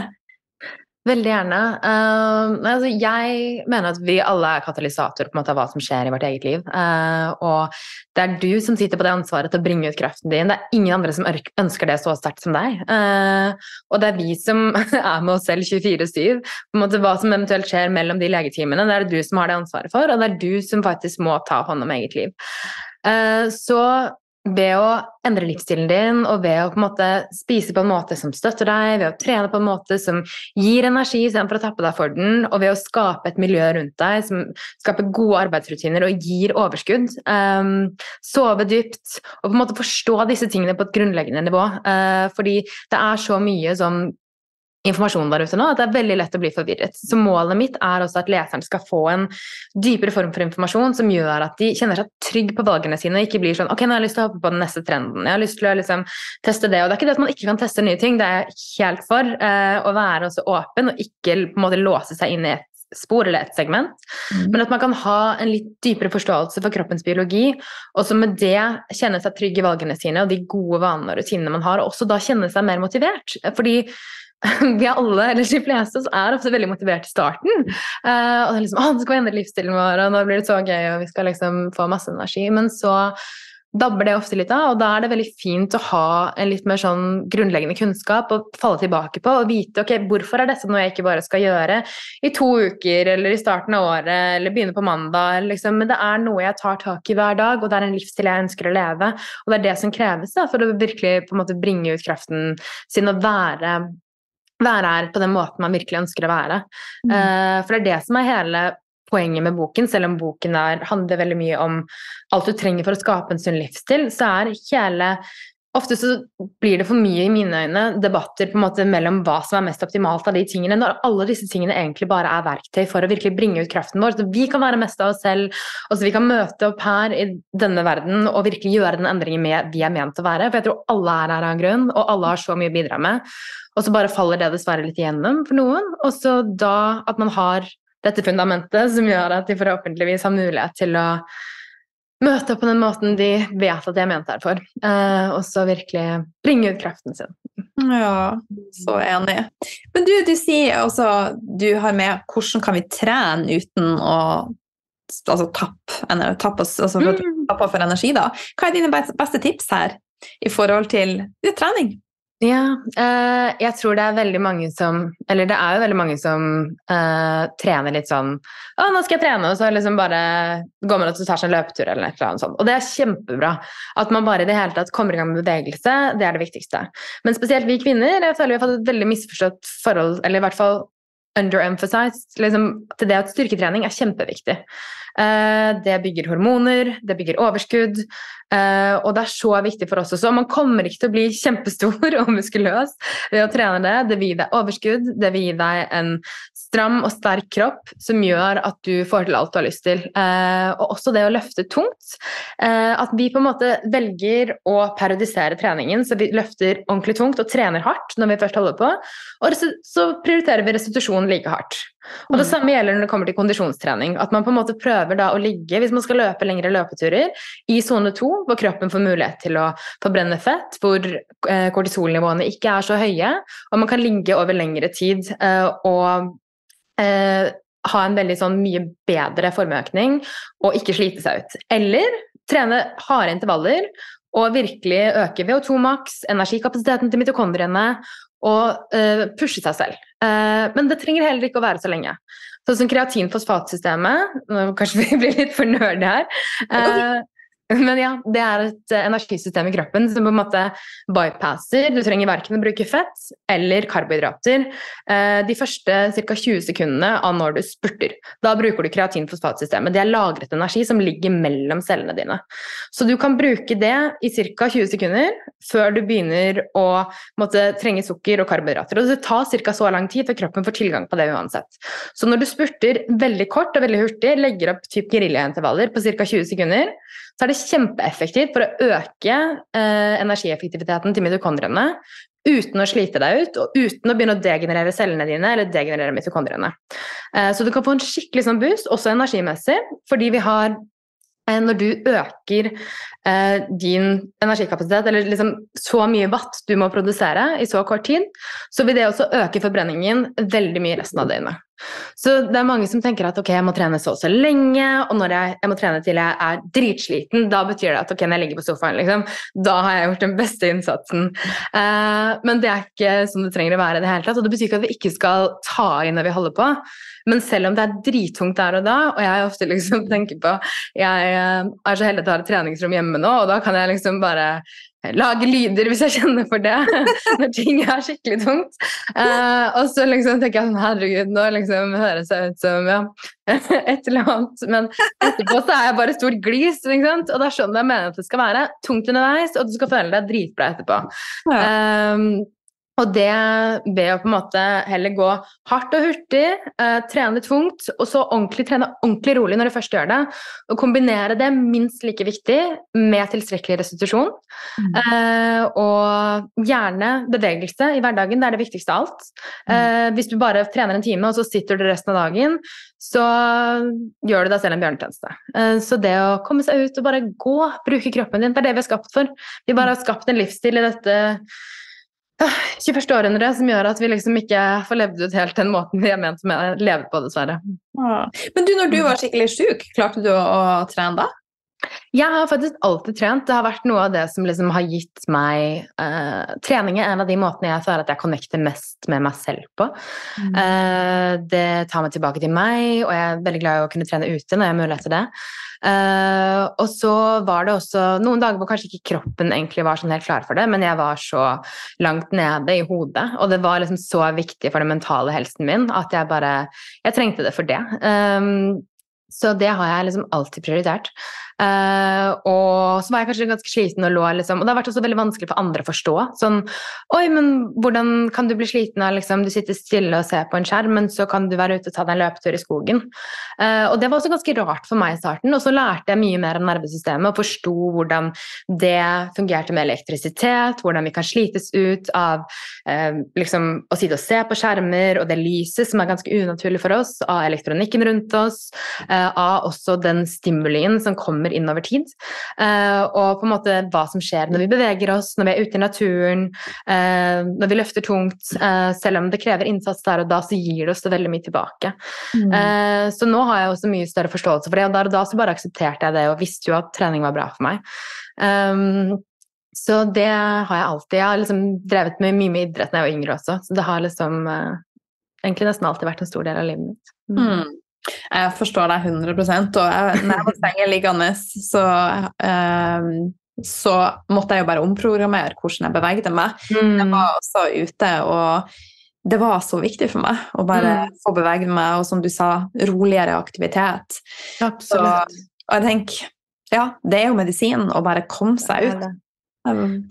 Veldig gjerne. Uh, altså jeg mener at vi alle er katalysator på en måte av hva som skjer i vårt eget liv. Uh, og det er du som sitter på det ansvaret til å bringe ut kraften din. Det er ingen andre som ønsker det så sterkt som deg. Uh, og det er vi som er med oss selv 24-7. Hva som eventuelt skjer mellom de legetimene, det er det du som har det ansvaret for, og det er du som faktisk må ta hånd om eget liv. så ved å endre livsstilen din og ved å på en måte spise på en måte som støtter deg, ved å trene på en måte som gir energi istedenfor å tappe deg for den, og ved å skape et miljø rundt deg som skaper gode arbeidsrutiner og gir overskudd. Um, sove dypt og på en måte forstå disse tingene på et grunnleggende nivå. Uh, fordi det er så mye som informasjon der ute nå, at det er veldig lett å bli forvirret. Så målet mitt er også at leseren skal få en dypere form for informasjon som gjør at de kjenner seg trygg på valgene sine og ikke blir sånn ok, nå har jeg lyst til å hoppe på den neste trenden, jeg har lyst til å liksom teste det. Og det er ikke det at man ikke kan teste nye ting, det er jeg helt for. Eh, å være også åpen og ikke på en måte låse seg inn i et spor eller et segment, mm. men at man kan ha en litt dypere forståelse for kroppens biologi, og så med det kjenne seg trygg i valgene sine og de gode vanene og rutinene man har, og også da kjenne seg mer motivert. Fordi vi er alle, eller de fleste, er ofte veldig motivert i starten. Uh, og det er liksom, å, det skal endre livsstilen vår, og nå blir det så gøy, og vi skal liksom få masse energi. Men så dabber det ofte litt av, og da er det veldig fint å ha en litt mer sånn grunnleggende kunnskap å falle tilbake på og vite ok, hvorfor er dette noe jeg ikke bare skal gjøre i to uker eller i starten av året eller begynne på mandag, liksom. men det er noe jeg tar tak i hver dag, og det er en livsstil jeg ønsker å leve, og det er det som kreves da, for å virkelig på en måte bringe ut kraften sin og være være her på den måten man virkelig ønsker å være. Mm. Uh, for det er det som er hele poenget med boken, selv om boken er, handler veldig mye om alt du trenger for å skape en sunn livsstil, så er hele Ofte så blir det for mye i mine øyne debatter på en måte mellom hva som er mest optimalt av de tingene, når alle disse tingene egentlig bare er verktøy for å virkelig bringe ut kraften vår. Så vi kan være mest av oss selv, og så vi kan møte opp her i denne verden og virkelig gjøre den endringen vi er ment å være. For jeg tror alle er her av en grunn, og alle har så mye å bidra med. Og så bare faller det dessverre litt igjennom for noen. Og så da at man har dette fundamentet som gjør at de forhåpentligvis har mulighet til å møte på den måten de vet at de er ment her for. Eh, og så virkelig bringe ut kraften sin. Ja, så enig. Men du, du sier også du har med 'hvordan kan vi trene uten å altså, tappe, tapp altså, mm. tapp for energi', da? Hva er dine beste tips her i forhold til trening? Ja, eh, jeg tror det er veldig mange som Eller det er jo veldig mange som eh, trener litt sånn Å, nå skal jeg trene, og så liksom bare går man og tar seg en løpetur eller noe eller sånt. Og det er kjempebra. At man bare i det hele tatt kommer i gang med bevegelse, det er det viktigste. Men spesielt vi kvinner, jeg føler vi har fått et veldig misforstått forhold, eller i hvert fall underemphasized liksom, til det at styrketrening er kjempeviktig. Eh, det bygger hormoner, det bygger overskudd. Eh, og det er så viktig for oss også. Man kommer ikke til å bli kjempestor og muskuløs ved å trene det. Det vil gi deg overskudd, det vil gi deg en stram og sterk kropp som gjør at du får til alt du har lyst til. Eh, og også det å løfte tungt. At vi på en måte velger å periodisere treningen, så vi løfter ordentlig tungt og trener hardt når vi først holder på. Og så prioriterer vi restitusjon like hardt. Og Det mm. samme gjelder når det kommer til kondisjonstrening. At man på en måte prøver da å ligge, hvis man skal løpe lengre løpeturer, i sone to, hvor kroppen får mulighet til å forbrenne fett, hvor eh, kortisolnivåene ikke er så høye, og man kan ligge over lengre tid eh, og eh, ha en veldig sånn mye bedre formøkning og ikke slite seg ut. Eller trene harde intervaller og virkelig øke VO2 maks, energikapasiteten til mitokondriene og uh, pushe seg selv. Uh, men det trenger heller ikke å være så lenge. Sånn som kreatin-fosfatsystemet Kanskje vi blir litt for nerdy her. Uh, men ja, det er et eh, energisystem i kroppen som på en måte bypasser. Du trenger verken å bruke fett eller karbohydrater eh, de første ca. 20 sekundene av når du spurter. Da bruker du kreatin-fosfatsystemet. Det er lagret energi som ligger mellom cellene dine. Så du kan bruke det i ca. 20 sekunder før du begynner å måtte trenge sukker og karbohydrater. Og det tar ca. så lang tid før kroppen får tilgang på det uansett. Så når du spurter veldig kort og veldig hurtig, legger opp typ geriljaintervaller på ca. 20 sekunder, så er det kjempeeffektivt for å øke eh, energieffektiviteten til mitokondriene uten å slite deg ut, og uten å begynne å degenerere cellene dine eller degenerere mitokondriene. Eh, så du kan få en skikkelig sånn boost, også energimessig, fordi vi har eh, når du øker eh, din energikapasitet, eller liksom så mye watt du må produsere i så kort tid, så vil det også øke forbrenningen veldig mye resten av døgnet. Så det er mange som tenker at ok, jeg må trene så og så lenge, og når jeg, jeg, må trene til jeg er dritsliten, da betyr det at ok, når jeg ligger på sofaen, liksom, da har jeg gjort den beste innsatsen. Eh, men det er ikke som det trenger å være i det hele tatt. Og det betyr ikke at vi ikke skal ta inn det vi holder på. Men selv om det er drittungt der og da, og jeg ofte liksom tenker på Jeg eh, er så heldig at jeg har et treningsrom hjemme nå, og da kan jeg liksom bare lage lyder hvis jeg kjenner for det, når ting er skikkelig tungt. Uh, og så liksom tenker jeg sånn Herregud, nå liksom høres jeg ut som ja, et eller annet. Men etterpå så er jeg bare stort glis, ikke sant? og det er sånn jeg mener at det skal være. Tungt underveis, og du skal føle deg dritbra etterpå. Ja. Um, og det ved å på en måte heller gå hardt og hurtig, eh, trene tungt, og så ordentlig, trene ordentlig rolig når du først gjør det. Og kombinere det minst like viktig med tilstrekkelig restitusjon. Mm. Eh, og gjerne bevegelse i hverdagen. Det er det viktigste av alt. Mm. Eh, hvis du bare trener en time, og så sitter du resten av dagen, så gjør du deg selv en bjørnetjeneste. Eh, så det å komme seg ut og bare gå, bruke kroppen din, det er det vi er skapt for. Vi bare har skapt en livsstil i dette 21. århundre som gjør at vi liksom ikke får levd ut helt den måten vi er ment å leve på, dessverre. Men du, når du var skikkelig sjuk, klarte du å trene da? Jeg har faktisk alltid trent. Det har vært noe av det som liksom har gitt meg uh, Trening er en av de måtene jeg føler at jeg connecter mest med meg selv på. Mm. Uh, det tar meg tilbake til meg, og jeg er veldig glad i å kunne trene ute når jeg har mulighet til det. Uh, og så var det også noen dager hvor kanskje ikke kroppen egentlig var sånn helt klar for det, men jeg var så langt nede i hodet, og det var liksom så viktig for den mentale helsen min at jeg bare Jeg trengte det for det. Um, så det har jeg liksom alltid prioritert. Uh, og så var jeg kanskje ganske sliten og lå liksom Og det har vært også veldig vanskelig for andre å forstå. Sånn Oi, men hvordan kan du bli sliten av liksom Du sitter stille og ser på en skjerm, men så kan du være ute og ta deg en løpetur i skogen. Uh, og det var også ganske rart for meg i starten. Og så lærte jeg mye mer om nervesystemet og forsto hvordan det fungerte med elektrisitet, hvordan vi kan slites ut av uh, liksom å sitte og se på skjermer og det lyset som er ganske unaturlig for oss, av elektronikken rundt oss, av også den stimulien som kommer inn over tid. Uh, og på en måte hva som skjer når vi beveger oss, når vi er ute i naturen, uh, når vi løfter tungt. Uh, selv om det krever innsats der og da, så gir det oss det veldig mye tilbake. Mm. så nå har jeg også mye større forståelse for det, og der og da så bare aksepterte jeg det og visste jo at trening var bra for meg. Um, så det har jeg alltid. Jeg har liksom drevet med mye med idrett da jeg var yngre også, så det har liksom egentlig nesten alltid vært en stor del av livet mitt. Mm. Jeg forstår deg 100 og jeg, når jeg var sengeliggende, så um, så måtte jeg jo bare omprogrammere hvordan jeg bevegde meg. Mm. Jeg var også ute og det var så viktig for meg å bare Mm. få bevege meg, og som du sa, roligere aktivitet. Så, Absolutt. og jeg tenker, ja, det er jo medisin å bare komme seg ut.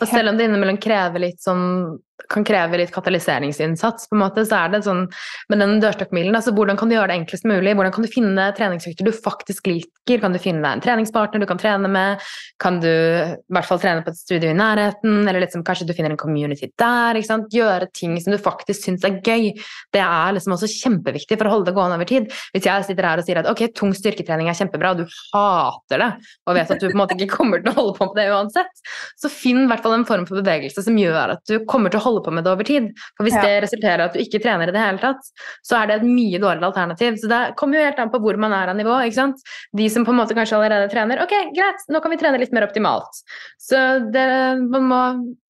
Og selv om det innimellom krever litt sånn kan kreve litt katalyseringsinnsats, på en måte, så er det sånn med den dørstokkmilen. Altså, hvordan kan du gjøre det enklest mulig? Hvordan kan du finne treningsøkter du faktisk liker? Kan du finne en treningspartner du kan trene med? Kan du i hvert fall trene på et studio i nærheten? Eller liksom, kanskje du finner en community der? Ikke sant? Gjøre ting som du faktisk syns er gøy. Det er liksom også kjempeviktig for å holde det gående over tid. Hvis jeg sitter her og sier at ok, tung styrketrening er kjempebra, og du hater det, og vet at du på en måte ikke kommer til å holde på med det uansett, så finn i hvert fall en form for bevegelse som gjør at du kommer til å holde på med det over tid. For hvis Ja. det resulterer i at du ikke trener i det hele tatt, så er det et mye dårligere alternativ. Så det kommer jo helt an på hvor man er av nivå. ikke sant? De som på en måte kanskje allerede trener, ok, greit, nå kan vi trene litt mer optimalt. Så det, man, må,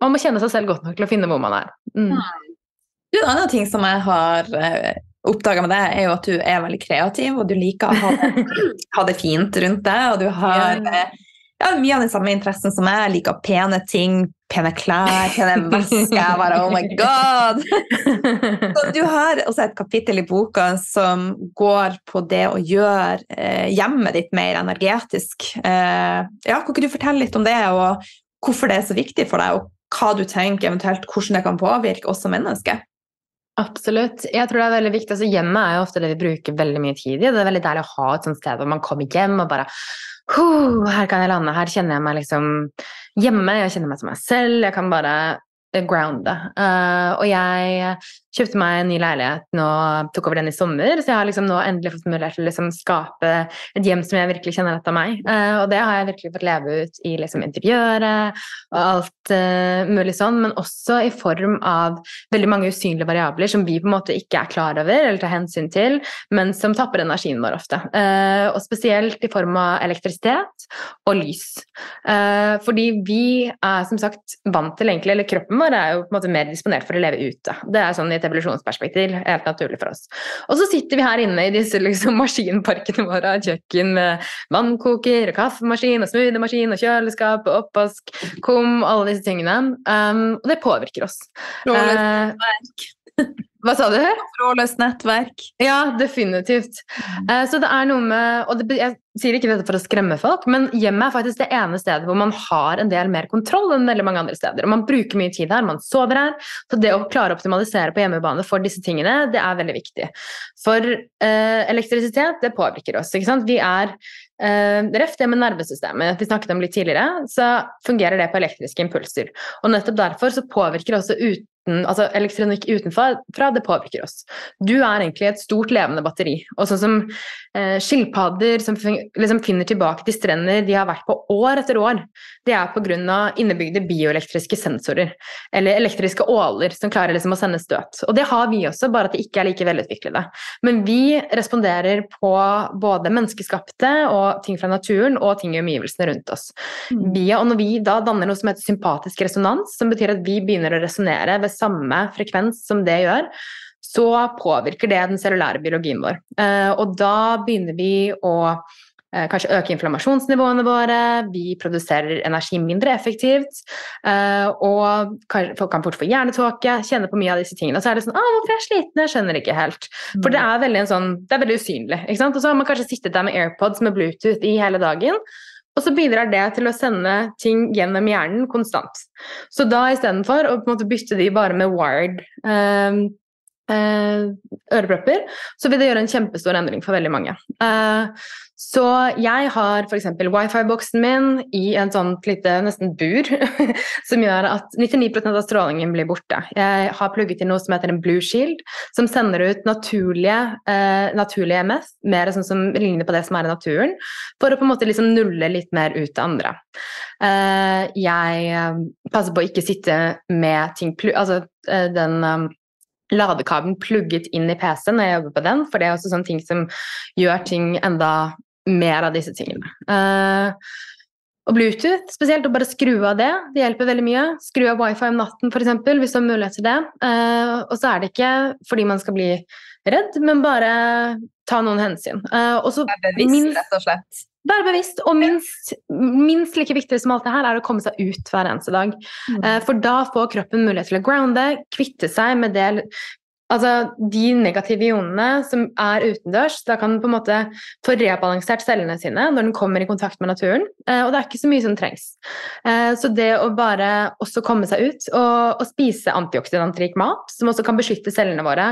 man må kjenne seg selv godt nok til å finne hvor man er. Mm. Du, En annen ting som jeg har uh, oppdaga med deg, er jo at du er veldig kreativ, og du liker å ha, ha det fint rundt deg. Og du har Ja. Ja, mye av den samme interessen som jeg. Jeg liker pene ting, pene klær, pene vesker. Jeg bare oh my god! Så du har også et kapittel i boka som går på det å gjøre eh, hjemmet ditt mer energetisk. Eh, ja, kan ikke du fortelle litt om det, og hvorfor det er så viktig for deg, og hva du tenker eventuelt hvordan det kan påvirke oss som mennesker? Absolutt. Jeg tror det er veldig viktig. Altså, hjemmet er jo ofte det vi bruker veldig mye tid i. Det er veldig deilig å ha et sånt sted hvor man kommer hjem og bare «Huh, Her kan jeg lande. Her kjenner jeg meg liksom hjemme. Jeg kjenner meg som meg selv. Jeg kan bare grounde. Uh, og jeg kjøpte meg en ny leilighet nå, tok over den i sommer, så jeg har liksom nå endelig fått mulighet til å liksom skape et hjem som jeg virkelig kjenner etter meg. Uh, og det har jeg virkelig fått leve ut i liksom interiøret og alt uh, mulig sånn, men også i form av veldig mange usynlige variabler som vi på en måte ikke er klar over eller tar hensyn til, men som tapper energien vår ofte. Uh, og spesielt i form av elektrisitet og lys. Fordi vi er som sagt vant til egentlig, eller kroppen vår er jo på en måte mer disponert for å leve ute. Det er sånn i et evolusjonsperspektiv helt naturlig for oss. Og så sitter vi her inne i disse liksom, maskinparkene våre av kjøkken med vannkoker og kaffemaskin og smoothiemaskin og kjøleskap og oppvask, kom, alle disse tingene. Um, og det påvirker oss. Eh, hva sa du? Trådløst nettverk. Ja, definitivt. Eh, så det er noe med Og det, jeg sier ikke dette for å skremme folk, men hjemmet er faktisk det ene stedet hvor man har en del mer kontroll enn veldig mange andre steder. Og man bruker mye tid her, man sover her. Så det å klare å optimalisere på hjemmebane for disse tingene, det er veldig viktig. For eh, elektrisitet, det påvirker oss. ikke sant? Vi er eh, Ref det med nervesystemet vi snakket om litt tidligere, så fungerer det på elektriske impulser. Og nettopp derfor så påvirker også uten altså elektronikk utenfra fra, det påvirker oss. Du er egentlig et stort levende batteri. Og sånn som eh, skilpadder som liksom finner tilbake til strender de har vært på år etter år, det er pga. innebygde bioelektriske sensorer. Eller elektriske åler som klarer liksom å sende støt. Og det har vi også, bare at de ikke er like velutviklede. Men vi responderer på både menneskeskapte og ting fra naturen og ting i omgivelsene rundt oss. Via, og når vi da danner noe som heter sympatisk resonans, som betyr at vi begynner å resonnere ved samme frekvens som det gjør, så påvirker det den cellulære biologien vår. Eh, og da begynner vi å eh, kanskje øke inflammasjonsnivåene våre, vi produserer energi mindre effektivt, eh, og folk kan fort få hjernetåke, kjenne på mye av disse tingene. Og så er det sånn 'Å, hvorfor er jeg sliten? Jeg skjønner ikke helt'. For det er veldig, en sånn, det er veldig usynlig. Og så har man kanskje sittet der med AirPods med Bluetooth i hele dagen. Og så bidrar det til å sende ting gjennom hjernen konstant. Så da istedenfor å bytte de bare med wired eh, eh, ørepropper, så vil det gjøre en kjempestor endring for veldig mange. Eh, så jeg har f.eks. wifi-boksen min i en sånn lite nesten bur, som gjør at 99% av strålingen blir borte. Jeg har plugget inn noe som heter en Blue Shield, som sender ut naturlige, eh, naturlige MS, mer sånn som ligner på det som er i naturen, for å på en måte liksom nulle litt mer ut det andre. Eh, jeg passer på å ikke sitte med ting Altså eh, den um, ladekabelen plugget inn i PC-en når jeg jobber på den, for det er også sånne ting som gjør ting enda mer av disse tingene. Uh, og Bluetooth, spesielt å bare skru av det, det hjelper veldig mye. Skru av wifi om natten f.eks. hvis du har mulighet til det. Uh, og så er det ikke fordi man skal bli redd, men bare ta noen hensyn. Uh, og så Bevisst, minst- rett og slett. Være bevisst, og minst, minst like viktig som alt det her er å komme seg ut hver eneste dag. Mm. Eh, For da får kroppen mulighet til å grounde, kvitte seg med det Altså de negative ionene som er utendørs, da kan den på en måte få rebalansert cellene sine når den kommer i kontakt med naturen. Eh, og det er ikke så mye som trengs. Eh, så det å bare også komme seg ut og, og spise antioksidantrik mat, som også kan beskytte cellene våre,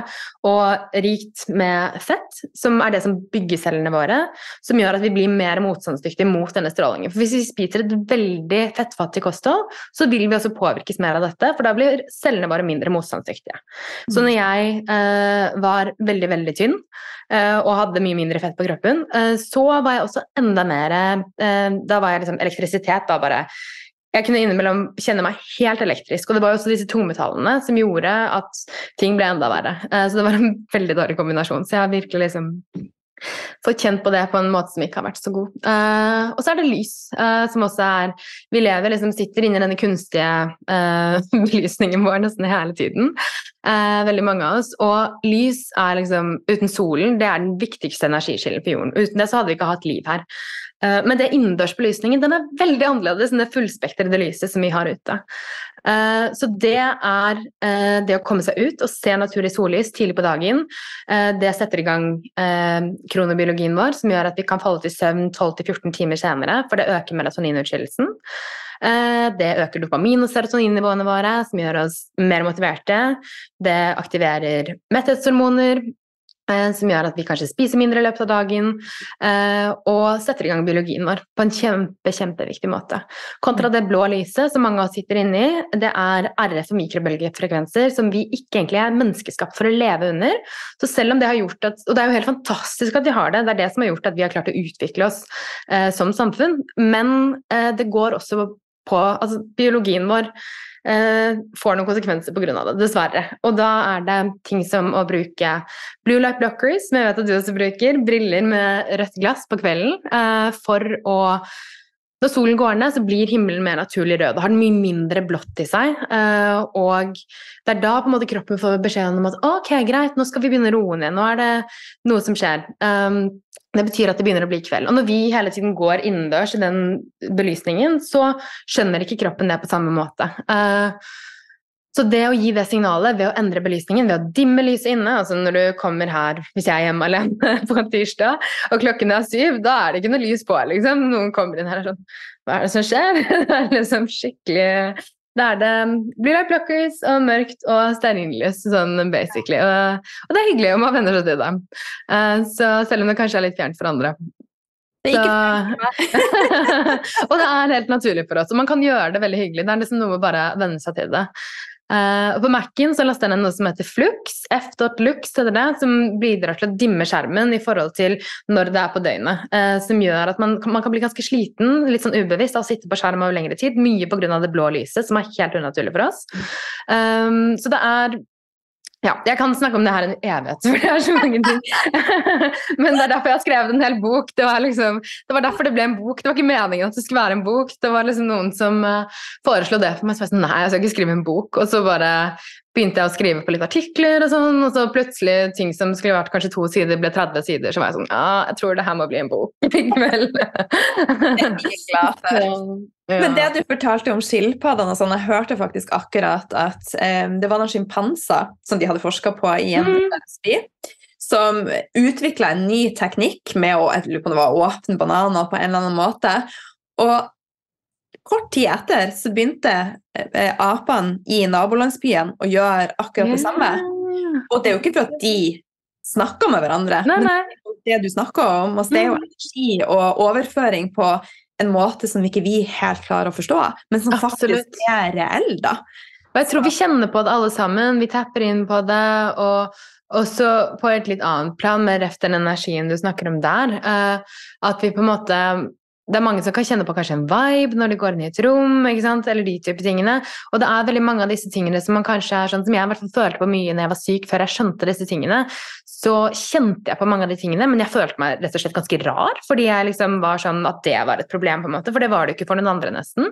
og rikt med fett, som er det som bygger cellene våre, som gjør at vi blir mer motstandsdyktige mot denne strålingen. For hvis vi spiser et veldig fettfattig kosthold, så vil vi også påvirkes mer av dette, for da blir cellene våre mindre motstandsdyktige. Så når jeg eh, var veldig, veldig tynn eh, og hadde mye mindre fett på kroppen, eh, så var jeg også enda mer Da var jeg liksom elektrisitet, da bare. Jeg kunne innimellom kjenne meg helt elektrisk. Og det var jo også disse tungmetallene som gjorde at ting ble enda verre. Så det var en veldig dårlig kombinasjon. Så jeg har virkelig liksom fått kjent på det på en måte som ikke har vært så god. Uh, og så er det lys, uh, som også er Vi lever liksom, sitter inni denne kunstige uh, belysningen vår nesten hele tiden. veldig mange av oss. Og lys er liksom Uten solen, det er den viktigste energikilden på jorden. Uten det så hadde vi ikke hatt liv her. Eh, men det innendørsbelysningen den er veldig annerledes enn det fullspektrede lyset som vi har ute. Eh, så det er eh, det å komme seg ut og se naturlig sollys tidlig på dagen. Det setter i gang kronobiologien vår, som gjør at vi kan falle til søvn 12-14 timer senere, for det øker melatoninutskillelsen. Det øker dopamin- og serotoninnivåene våre, som gjør oss mer motiverte. Det aktiverer metthetshormoner, som gjør at vi kanskje spiser mindre i løpet av dagen, eh, og setter i gang biologien vår på en kjempe, kjempeviktig måte. Kontra det blå lyset som mange av oss sitter inne i, det er RF og mikrobølgefrekvenser som vi ikke egentlig er menneskeskapt for å leve under. Så selv om det har gjort at, Og det er jo helt fantastisk at vi har det, det er det som har gjort at vi har klart å utvikle oss eh, som samfunn, men eh, det går også på altså biologien vår eh, får noen konsekvenser pga. det, dessverre. Og da er det ting som å bruke blue light blockers, som jeg vet at du også bruker, briller med rødt glass på kvelden, eh, for å når solen går ned, så blir himmelen mer naturlig rød. Da har den mye mindre blått i seg. Eh, og det er da på en måte kroppen får beskjed om at ok, greit, nå skal vi begynne å roe ned. Nå er det noe som skjer. Det betyr at det begynner å bli kveld. Og når vi hele tiden går innendørs i den belysningen, så skjønner ikke kroppen det på samme måte. Uh, så det å gi det signalet ved å endre belysningen, ved å dimme lyset inne altså Når du kommer her, hvis jeg er hjemme alene på en tirsdag, og klokken er syv, da er det ikke noe lys på. liksom. Noen kommer inn her og sånn Hva er det som skjer? Det er liksom skikkelig Da er det blir light blockers og mørkt og stearinlys, sånn basically. Og, og, det er hyggelig om man venner seg til det. Uh, så selv om det kanskje er litt fjernt for andre. Det så... og det er helt naturlig for oss. Og man kan gjøre det veldig hyggelig. Det er liksom noe med bare venne seg til det. Uh, på Mac-en så laster jeg ned noe som heter Flux, f.lux heter det, som bidrar til å dimme skjermen i forhold til når det er på døgnet. Uh, som gjør at man, man, kan bli ganske sliten, litt sånn ubevisst, av å sitte på skjerm over lengre tid. Mye pga. det blå lyset, som er helt unaturlig for oss. Um, så det er ja, jeg kan snakke om det her en evighet, for det er så mange ting. Men det er derfor jeg har skrevet en hel bok. Det var, liksom, det var derfor det ble en bok. Det var ikke meningen at det skulle være en bok. Det var liksom noen som uh, foreslo det for meg. Så jeg sa nei, jeg skal ikke skrive en bok. Og så bare begynte jeg å skrive på litt artikler, og sånn, og så plutselig ting som skulle vært kanskje to sider, ble 30 sider. Så var jeg sånn Ja, jeg tror det her må bli en bok likevel. Men det du fortalte om skilpaddene, sånn, jeg hørte faktisk akkurat at um, det var noen sjimpanser som de hadde forska på i en mm. som utvikla en ny teknikk med å jeg lurer på om det var åpne bananer på en eller annen måte. Og kort tid etter så begynte eh, apene i nabolandsbyen å gjøre akkurat det samme. Og det er jo ikke for at de snakker med hverandre, nei, nei. men det du snakker om. Altså, det er jo mm. energi og overføring på en måte som ikke vi helt klarer å forstå, men som Absolutt. faktisk er reell. da. Og jeg tror vi kjenner på det alle sammen. Vi tapper inn på det. og også på et litt annet plan, med reft den energien du snakker om der, uh, at vi på en måte det er mange som kan kjenne på kanskje en vibe når de går inn i et rom, eller de type tingene. Og det er veldig mange av disse tingene som man kanskje er sånn, som jeg i hvert fall følte på mye når jeg var syk, før jeg skjønte disse tingene. Så kjente jeg på mange av de tingene, men jeg følte meg rett og slett ganske rar, fordi jeg liksom var sånn at det var et problem, på en måte, for det var det ikke for noen andre, nesten.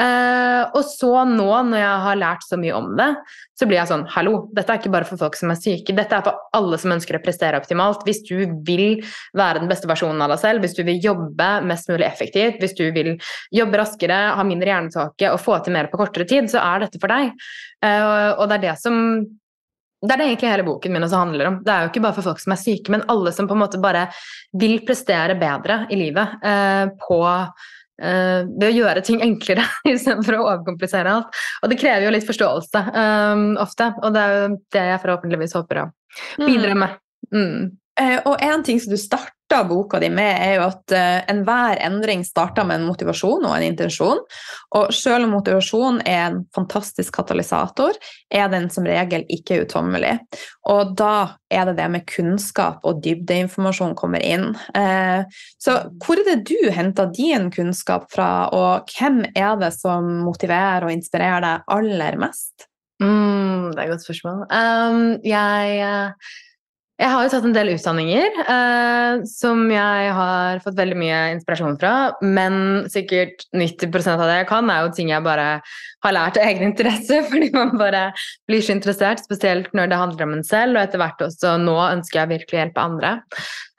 Uh, og så nå, når jeg har lært så mye om det, så blir jeg sånn Hallo, dette er ikke bare for folk som er syke, dette er for alle som ønsker å prestere optimalt. Hvis du vil være den beste versjonen av deg selv, hvis du vil jobbe mest mulig effektivt, hvis du vil jobbe raskere, ha mindre hjernetåke og få til mer på kortere tid, så er dette for deg. Uh, og det er det som det er det egentlig hele boken min også handler om. Det er jo ikke bare for folk som er syke, men alle som på en måte bare vil prestere bedre i livet eh, på eh, ved å gjøre ting enklere istedenfor å overkomplisere alt. Og det krever jo litt forståelse um, ofte, og det er jo det jeg forhåpentligvis håper å bidra med. Mm. Eh, og en ting som du starter boka di med, er jo at uh, enhver endring starter med en motivasjon og en intensjon. Og selv om motivasjon er en fantastisk katalysator, er den som regel ikke uttommelig. Og da er det det med kunnskap og dybdeinformasjon kommer inn. Uh, så hvor er det du henter din kunnskap fra, og hvem er det som motiverer og inspirerer deg aller mest? Mm, det er et godt spørsmål. Um, jeg uh jeg har jo tatt en del utdanninger eh, som jeg har fått veldig mye inspirasjon fra. Men sikkert 90% av det jeg kan, er jo ting jeg bare har lært av egen interesse. Fordi man bare blir så interessert, spesielt når det handler om en selv. Og etter hvert også nå ønsker jeg virkelig å hjelpe andre.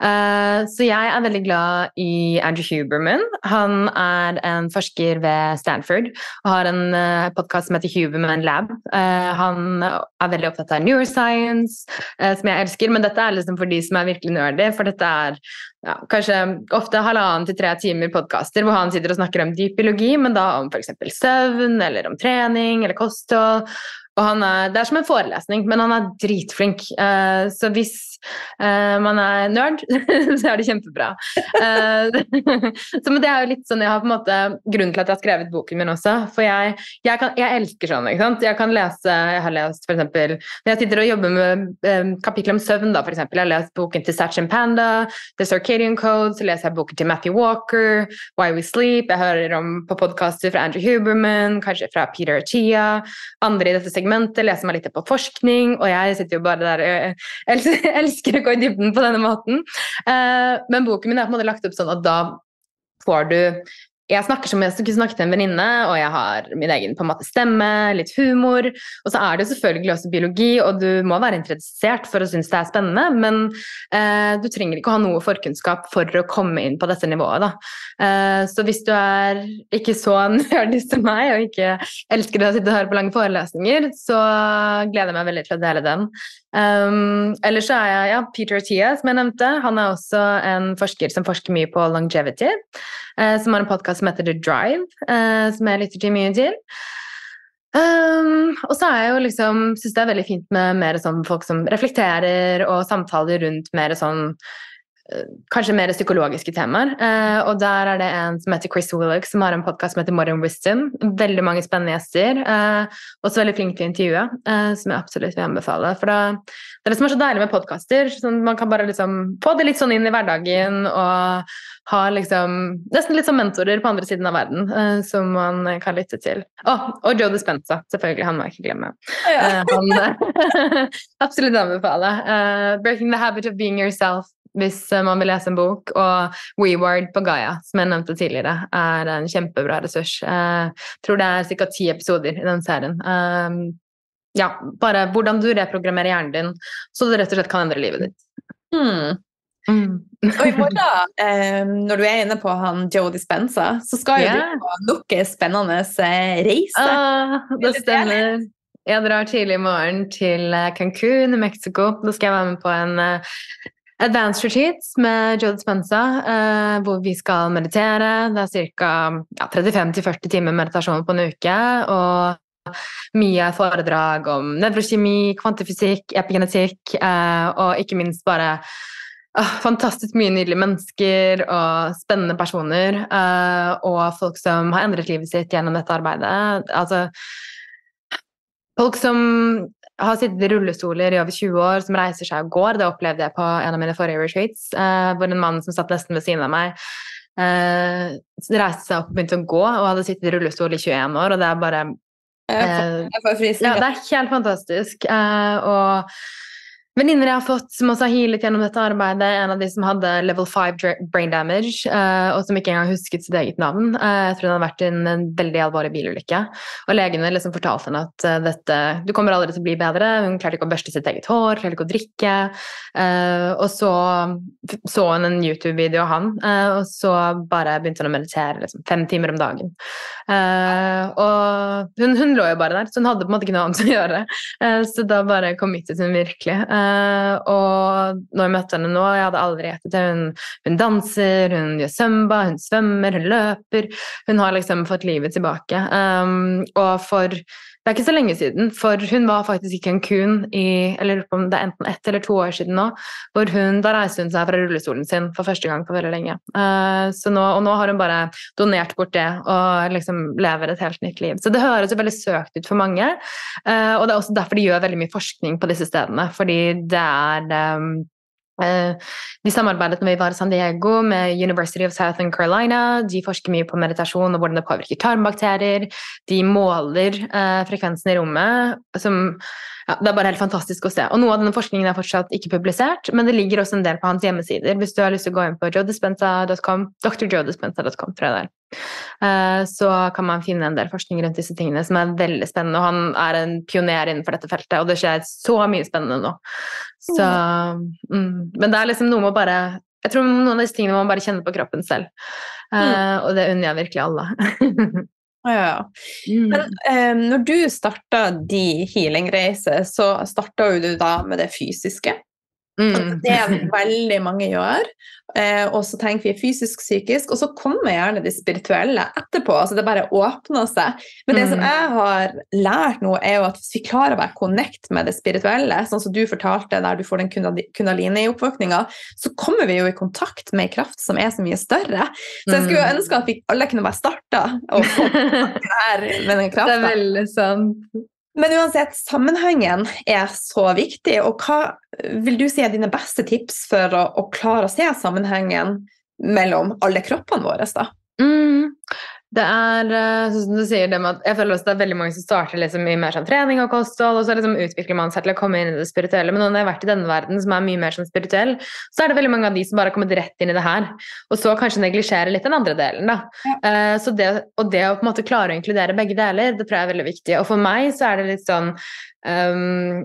Eh, så jeg er veldig glad i Andrew Huberman. Han er en forsker ved Stanford og har en uh, eh, podkast som heter Huberman Lab. Uh, han er veldig opptatt av neuroscience, som jeg elsker. men dette er liksom for de som er virkelig nerdy, for dette er ja, kanskje ofte halvannen til tre timer podkaster hvor han sitter og snakker om dyp biologi, men da om f.eks. søvn eller om trening eller kosthold. Og han er, det er som en forelesning, men han er dritflink. Så hvis man er nerd, så er det kjempebra. Uh, så men det er jo litt sånn jeg har på en måte Grunnen til at jeg har skrevet boken min også. For jeg, jeg, kan, jeg elsker sånn. ikke sant? Jeg kan lese Jeg har lest f.eks. Når jeg sitter og jobber med um, kapittel om søvn, da f.eks. Jeg har lest boken til Satchin Panda, The Circadian Code, så leser jeg boken til Matthew Walker, Why We Sleep. Jeg hører om på podkaster fra Andrew Huberman, kanskje fra Peter Chia, andre i dette segmentet, leser meg litt på forskning, og jeg sitter jo bare der elsker å gå i dybden på denne måten. Eh, men boken min er på en måte lagt opp sånn at da får du jeg snakker som jeg skulle snakke til en venninne, og jeg har min egen måte stemme, litt humor. Og så er det selvfølgelig også biologi, og du må være interessert for å synes det er spennende, men eh, du trenger ikke å ha noe forkunnskap for å komme inn på dette nivået. Eh, så hvis du er ikke så nerdy som meg, og ikke elsker å sitte høre på lange forelesninger, så gleder jeg meg veldig til å dele den. Um, ellers så er jeg ja, Peter Tia, som jeg nevnte. Han er også en forsker som forsker mye på longevity. Uh, som har en podkast som heter The Drive, uh, som jeg lytter til mye til. Um, og så er jeg jo liksom syns det er veldig fint med mer sånn folk som reflekterer og samtaler rundt mer sånn kanskje mer psykologiske temaer. Eh, og der er det en som heter Chris Willoch, som har en podkast som heter Modern Wisdom. Veldig mange spennende gjester. Eh, også veldig flink til å intervjue, eh, som jeg absolutt vil anbefale. For da, det er det som er så deilig med podkaster. Sånn, man kan bare liksom få det litt sånn inn i hverdagen og ha liksom nesten litt som mentorer på andre siden av verden som man kan lytte til. Oh, og Joe Dispenza, selvfølgelig. Han må jeg ikke glemme. Ja. Eh, han absolutt anbefale. 'Breaking the Habit of Being Yourself' hvis eh, man vil lese en bok. Og WeWard på Gaia, som jeg nevnte tidligere, er en kjempebra ressurs. Jeg eh, tror det er ca. ti episoder i den serien. Eh, ja, bare hvordan du reprogrammerer hjernen din, så du rett og slett kan endre livet ditt. Hmm. Mm. og i morgen, eh, når du er inne på han Joe Dispenza, så skal jo yeah. du på nok en spennende reise. Ah, det stemmer. Jeg drar tidlig i morgen til Cancún i Mexico. Da skal jeg være med på en Advanced retreats med Joe Dispenza, eh, hvor vi skal meditere. Det er ca. Ja, 35-40 timer meditasjon på en uke. Og mye foredrag om nevrokjemi, kvantifysikk, epigenetikk, eh, og ikke minst bare fantastisk mye nydelige mennesker og spennende personer. Uh, og folk som har endret livet sitt gjennom dette arbeidet. Altså Folk som har sittet i rullestoler i over 20 år, som reiser seg og går. Det opplevde jeg på en av mine forrige retreats, eh, hvor en mann som satt nesten ved siden av meg, eh, reiste seg opp og begynte å gå, og hadde sittet i rullestol i 21 år, og det er bare uh, Ja, det er helt fantastisk. og venninner jeg har fått som også har healet gjennom dette arbeidet, en av de som hadde level 5 brain damage, uh, og som ikke engang husket sitt eget navn. Uh, jeg tror hun hadde vært i en, veldig alvorlig bilulykke. Og legene liksom fortalte henne at uh, dette Du kommer aldri til å bli bedre. Hun klarte ikke å børste sitt eget hår, klarte ikke å drikke. og så så hun en YouTube-video av han, og så bare begynte hun å meditere liksom, fem timer om dagen. og hun, hun, lå jo bare der, så hun hadde på en måte ikke noe annet å gjøre. så da bare committet hun virkelig. Og når jeg møtte henne nå, jeg hadde aldri gjettet det. Hun, hun, danser, hun gjør sømba, hun svømmer, hun løper. Hun har liksom fått livet tilbake. Um, og for det er ikke så lenge siden, for hun var faktisk i Cancún i eller om det er enten ett eller to år siden nå. hvor hun, Da reiste hun seg fra rullestolen sin for første gang på veldig lenge. Uh, nå, og nå har hun bare donert bort det og liksom lever et helt nytt liv. Så det høres jo veldig søkt ut for mange. Uh, og det er også derfor de gjør veldig mye forskning på disse stedene. Fordi det er um, Eh, de samarbeidet når vi var i San Diego med University of Southern Carolina. De forsker mye på meditasjon og hvordan det påvirker tarmbakterier. De måler eh, frekvensen i rommet. Som, ja, det er bare helt fantastisk å se. Og Noe av denne forskningen er fortsatt ikke publisert, men det ligger også en del på hans hjemmesider. Hvis du har lyst til å gå inn på joedispensa.com, drjoedispensa.com, tror jeg det er. Eh, så kan man finne en del forskning rundt disse tingene som er veldig spennende. Og han er en pioner innenfor dette feltet, og det skjer så mye spennende nå. Så, mm, men det er liksom noe med å bare Jeg tror noen av disse tingene må man bare kjenne på kroppen selv. Uh, mm. Og det unner jeg virkelig alle. ja, ja. Mm. Men eh, når du starta de healingreiser, så starta jo du da med det fysiske. Mm. Det er veldig mange gjør. Eh, og så tenker vi fysisk, psykisk, og så kommer gjerne det spirituelle etterpå. altså Det bare åpner seg. Men det mm. som jeg har lært nå, er jo at hvis vi klarer å være connect med det spirituelle, sånn som du fortalte der du får den kundalini-oppvåkninga, så kommer vi jo i kontakt med en kraft som er så mye større. Så jeg skulle jo mm. ønske at vi alle kunne bare starta og få det her med den krafta. Det er veldig sant. Men uansett, sammenhengen er så viktig. Og hva vil du si er dine beste tips for å, å klare å se sammenhengen mellom alle kroppene våre? da? Mm. Det er sånn som du sier, det med at jeg føler også det er veldig mange som starter liksom i mer sånn trening og kosthold, og så liksom utvikler man seg til å komme inn i det spirituelle. Men når jeg har vært i denne verden som er mye mer sånn spirituell, så er det veldig mange av de som bare har kommet rett inn i det her. Og så kanskje neglisjerer litt den andre delen, da. Ja. Uh, så det, og det å på en måte klare å inkludere begge deler, det tror jeg er veldig viktig. Og for meg så er det litt sånn um,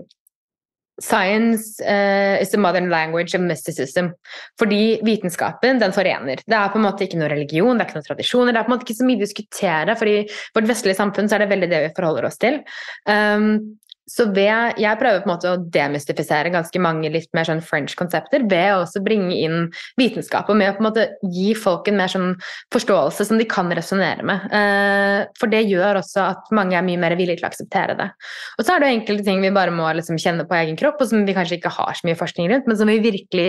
Science uh, is the modern language of mysticism. Fordi vitenskapen den forener. Det er på en måte ikke noe religion, det er ikke noen tradisjoner. Det er på en måte ikke så mye å diskutere, for i vårt vestlige samfunn så er det veldig det vi forholder oss til. Um, så ved, jeg prøver på en måte å demystifisere ganske mange litt mer sånn French-konsepter ved å også bringe inn vitenskap og med å på en måte gi folk en mer sånn forståelse som de kan resonnere med. Eh, for det gjør også at mange er mye mer villige til å akseptere det. Og så er det jo enkelte ting vi bare må liksom kjenne på egen kropp, og som vi kanskje ikke har så mye forskning rundt, men som vi virkelig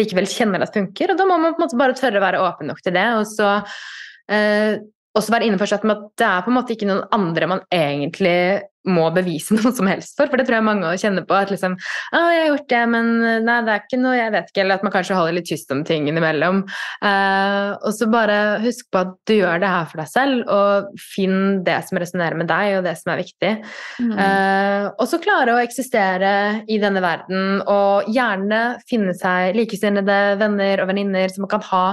likevel kjenner at funker. Og da må man på en måte bare tørre å være åpen nok til det. og så eh, også være innforstått med at det er på en måte ikke noen andre man egentlig må bevise noe som helst for. For det tror jeg mange kjenner på. At liksom Å, jeg har gjort det, men nei, det er ikke noe Jeg vet ikke. Eller at man kanskje holder litt tyst om ting innimellom. Uh, og så bare husk på at du gjør det her for deg selv, og finn det som resonnerer med deg, og det som er viktig. Mm. Uh, og så klare å eksistere i denne verden, og gjerne finne seg likesinnede venner og venninner som man kan ha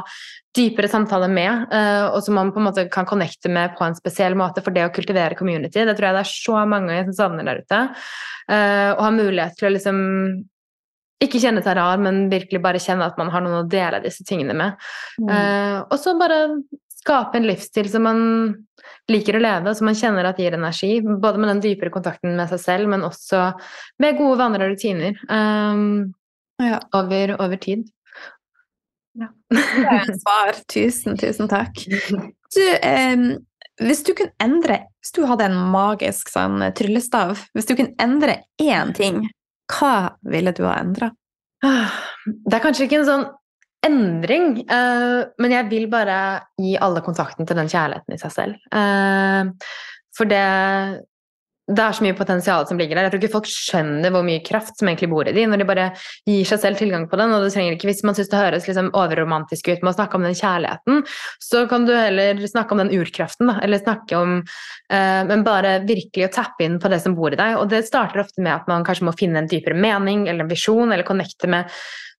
dypere samtaler med, uh, og som man på en måte kan connecte med på en spesiell måte. For det å kultivere community, det tror jeg det er så mange som savner der ute. Å ha mulighet til å liksom ikke kjenne seg rar, men virkelig bare kjenne at man har noen å dele disse tingene med. Mm. Uh, og så bare skape en livsstil som man liker å leve, og som man kjenner at gir energi. Både med den dypere kontakten med seg selv, men også med gode vaner og rutiner um, ja. over, over tid. Ja. Det er et svar. Tusen, tusen takk. Du, eh, hvis du kunne endre Hvis du hadde en magisk sånn, tryllestav Hvis du kunne endre én ting, hva ville du ha endra? Det er kanskje ikke en sånn endring, eh, men jeg vil bare gi alle kontakten til den kjærligheten i seg selv. Eh, for det det er så mye potensial som ligger der. Jeg tror ikke folk skjønner hvor mye kraft som egentlig bor i de, når de bare gir seg selv tilgang på den. og du trenger ikke, Hvis man syns det høres liksom overromantisk ut med å snakke om den kjærligheten, så kan du heller snakke om den urkraften, da, eller snakke om uh, Men bare virkelig å tappe inn på det som bor i deg. Og det starter ofte med at man kanskje må finne en dypere mening eller en visjon, eller connecte med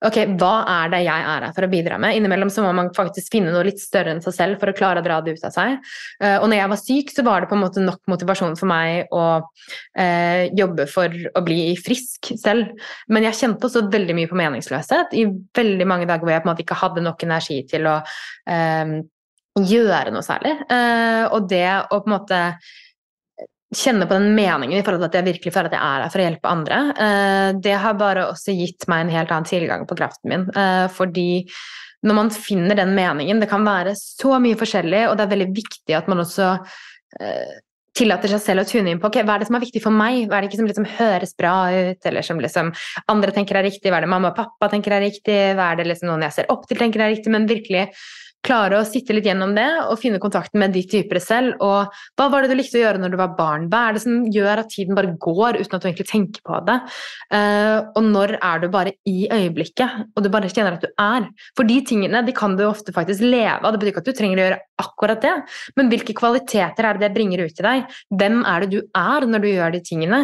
ok, hva er det jeg er her for å bidra med? Innimellom så må man faktisk finne noe litt større enn seg selv for å klare å dra det ut av seg. Uh, og når jeg var syk, så var det på en måte nok motivasjon for meg å eh, jobbe for å bli frisk selv. Men jeg kjente også veldig mye på meningsløshet i veldig mange dager hvor jeg på en måte ikke hadde nok energi til å eh, gjøre noe særlig. og det å på en måte kjenne på den meningen i forhold til at jeg virkelig føler at jeg er her for å hjelpe andre, eh, det har bare også gitt meg en helt annen tilgang på kraften min. Eh, fordi når man finner den meningen Det kan være så mye forskjellig, og det er veldig viktig at man også eh, tillater seg selv å tune inn på okay, hva er det som er viktig for meg, hva er det ikke som liksom høres bra ut, eller som liksom andre tenker er riktig, hva er det mamma og pappa tenker er riktig, hva er det liksom noen jeg ser opp til tenker er riktig, men virkelig klare å sitte litt gjennom det og finne kontakten med ditt dypere selv. Og hva var det du likte å gjøre når du var barn? Hva er det som gjør at tiden bare går uten at du egentlig tenker på det? Uh, og når er du bare i øyeblikket, og du bare kjenner at du er? For de tingene de kan du ofte faktisk leve av. Det betyr ikke at du trenger å gjøre akkurat det, men hvilke kvaliteter er det det bringer ut i deg? Hvem er det du er når du gjør de tingene?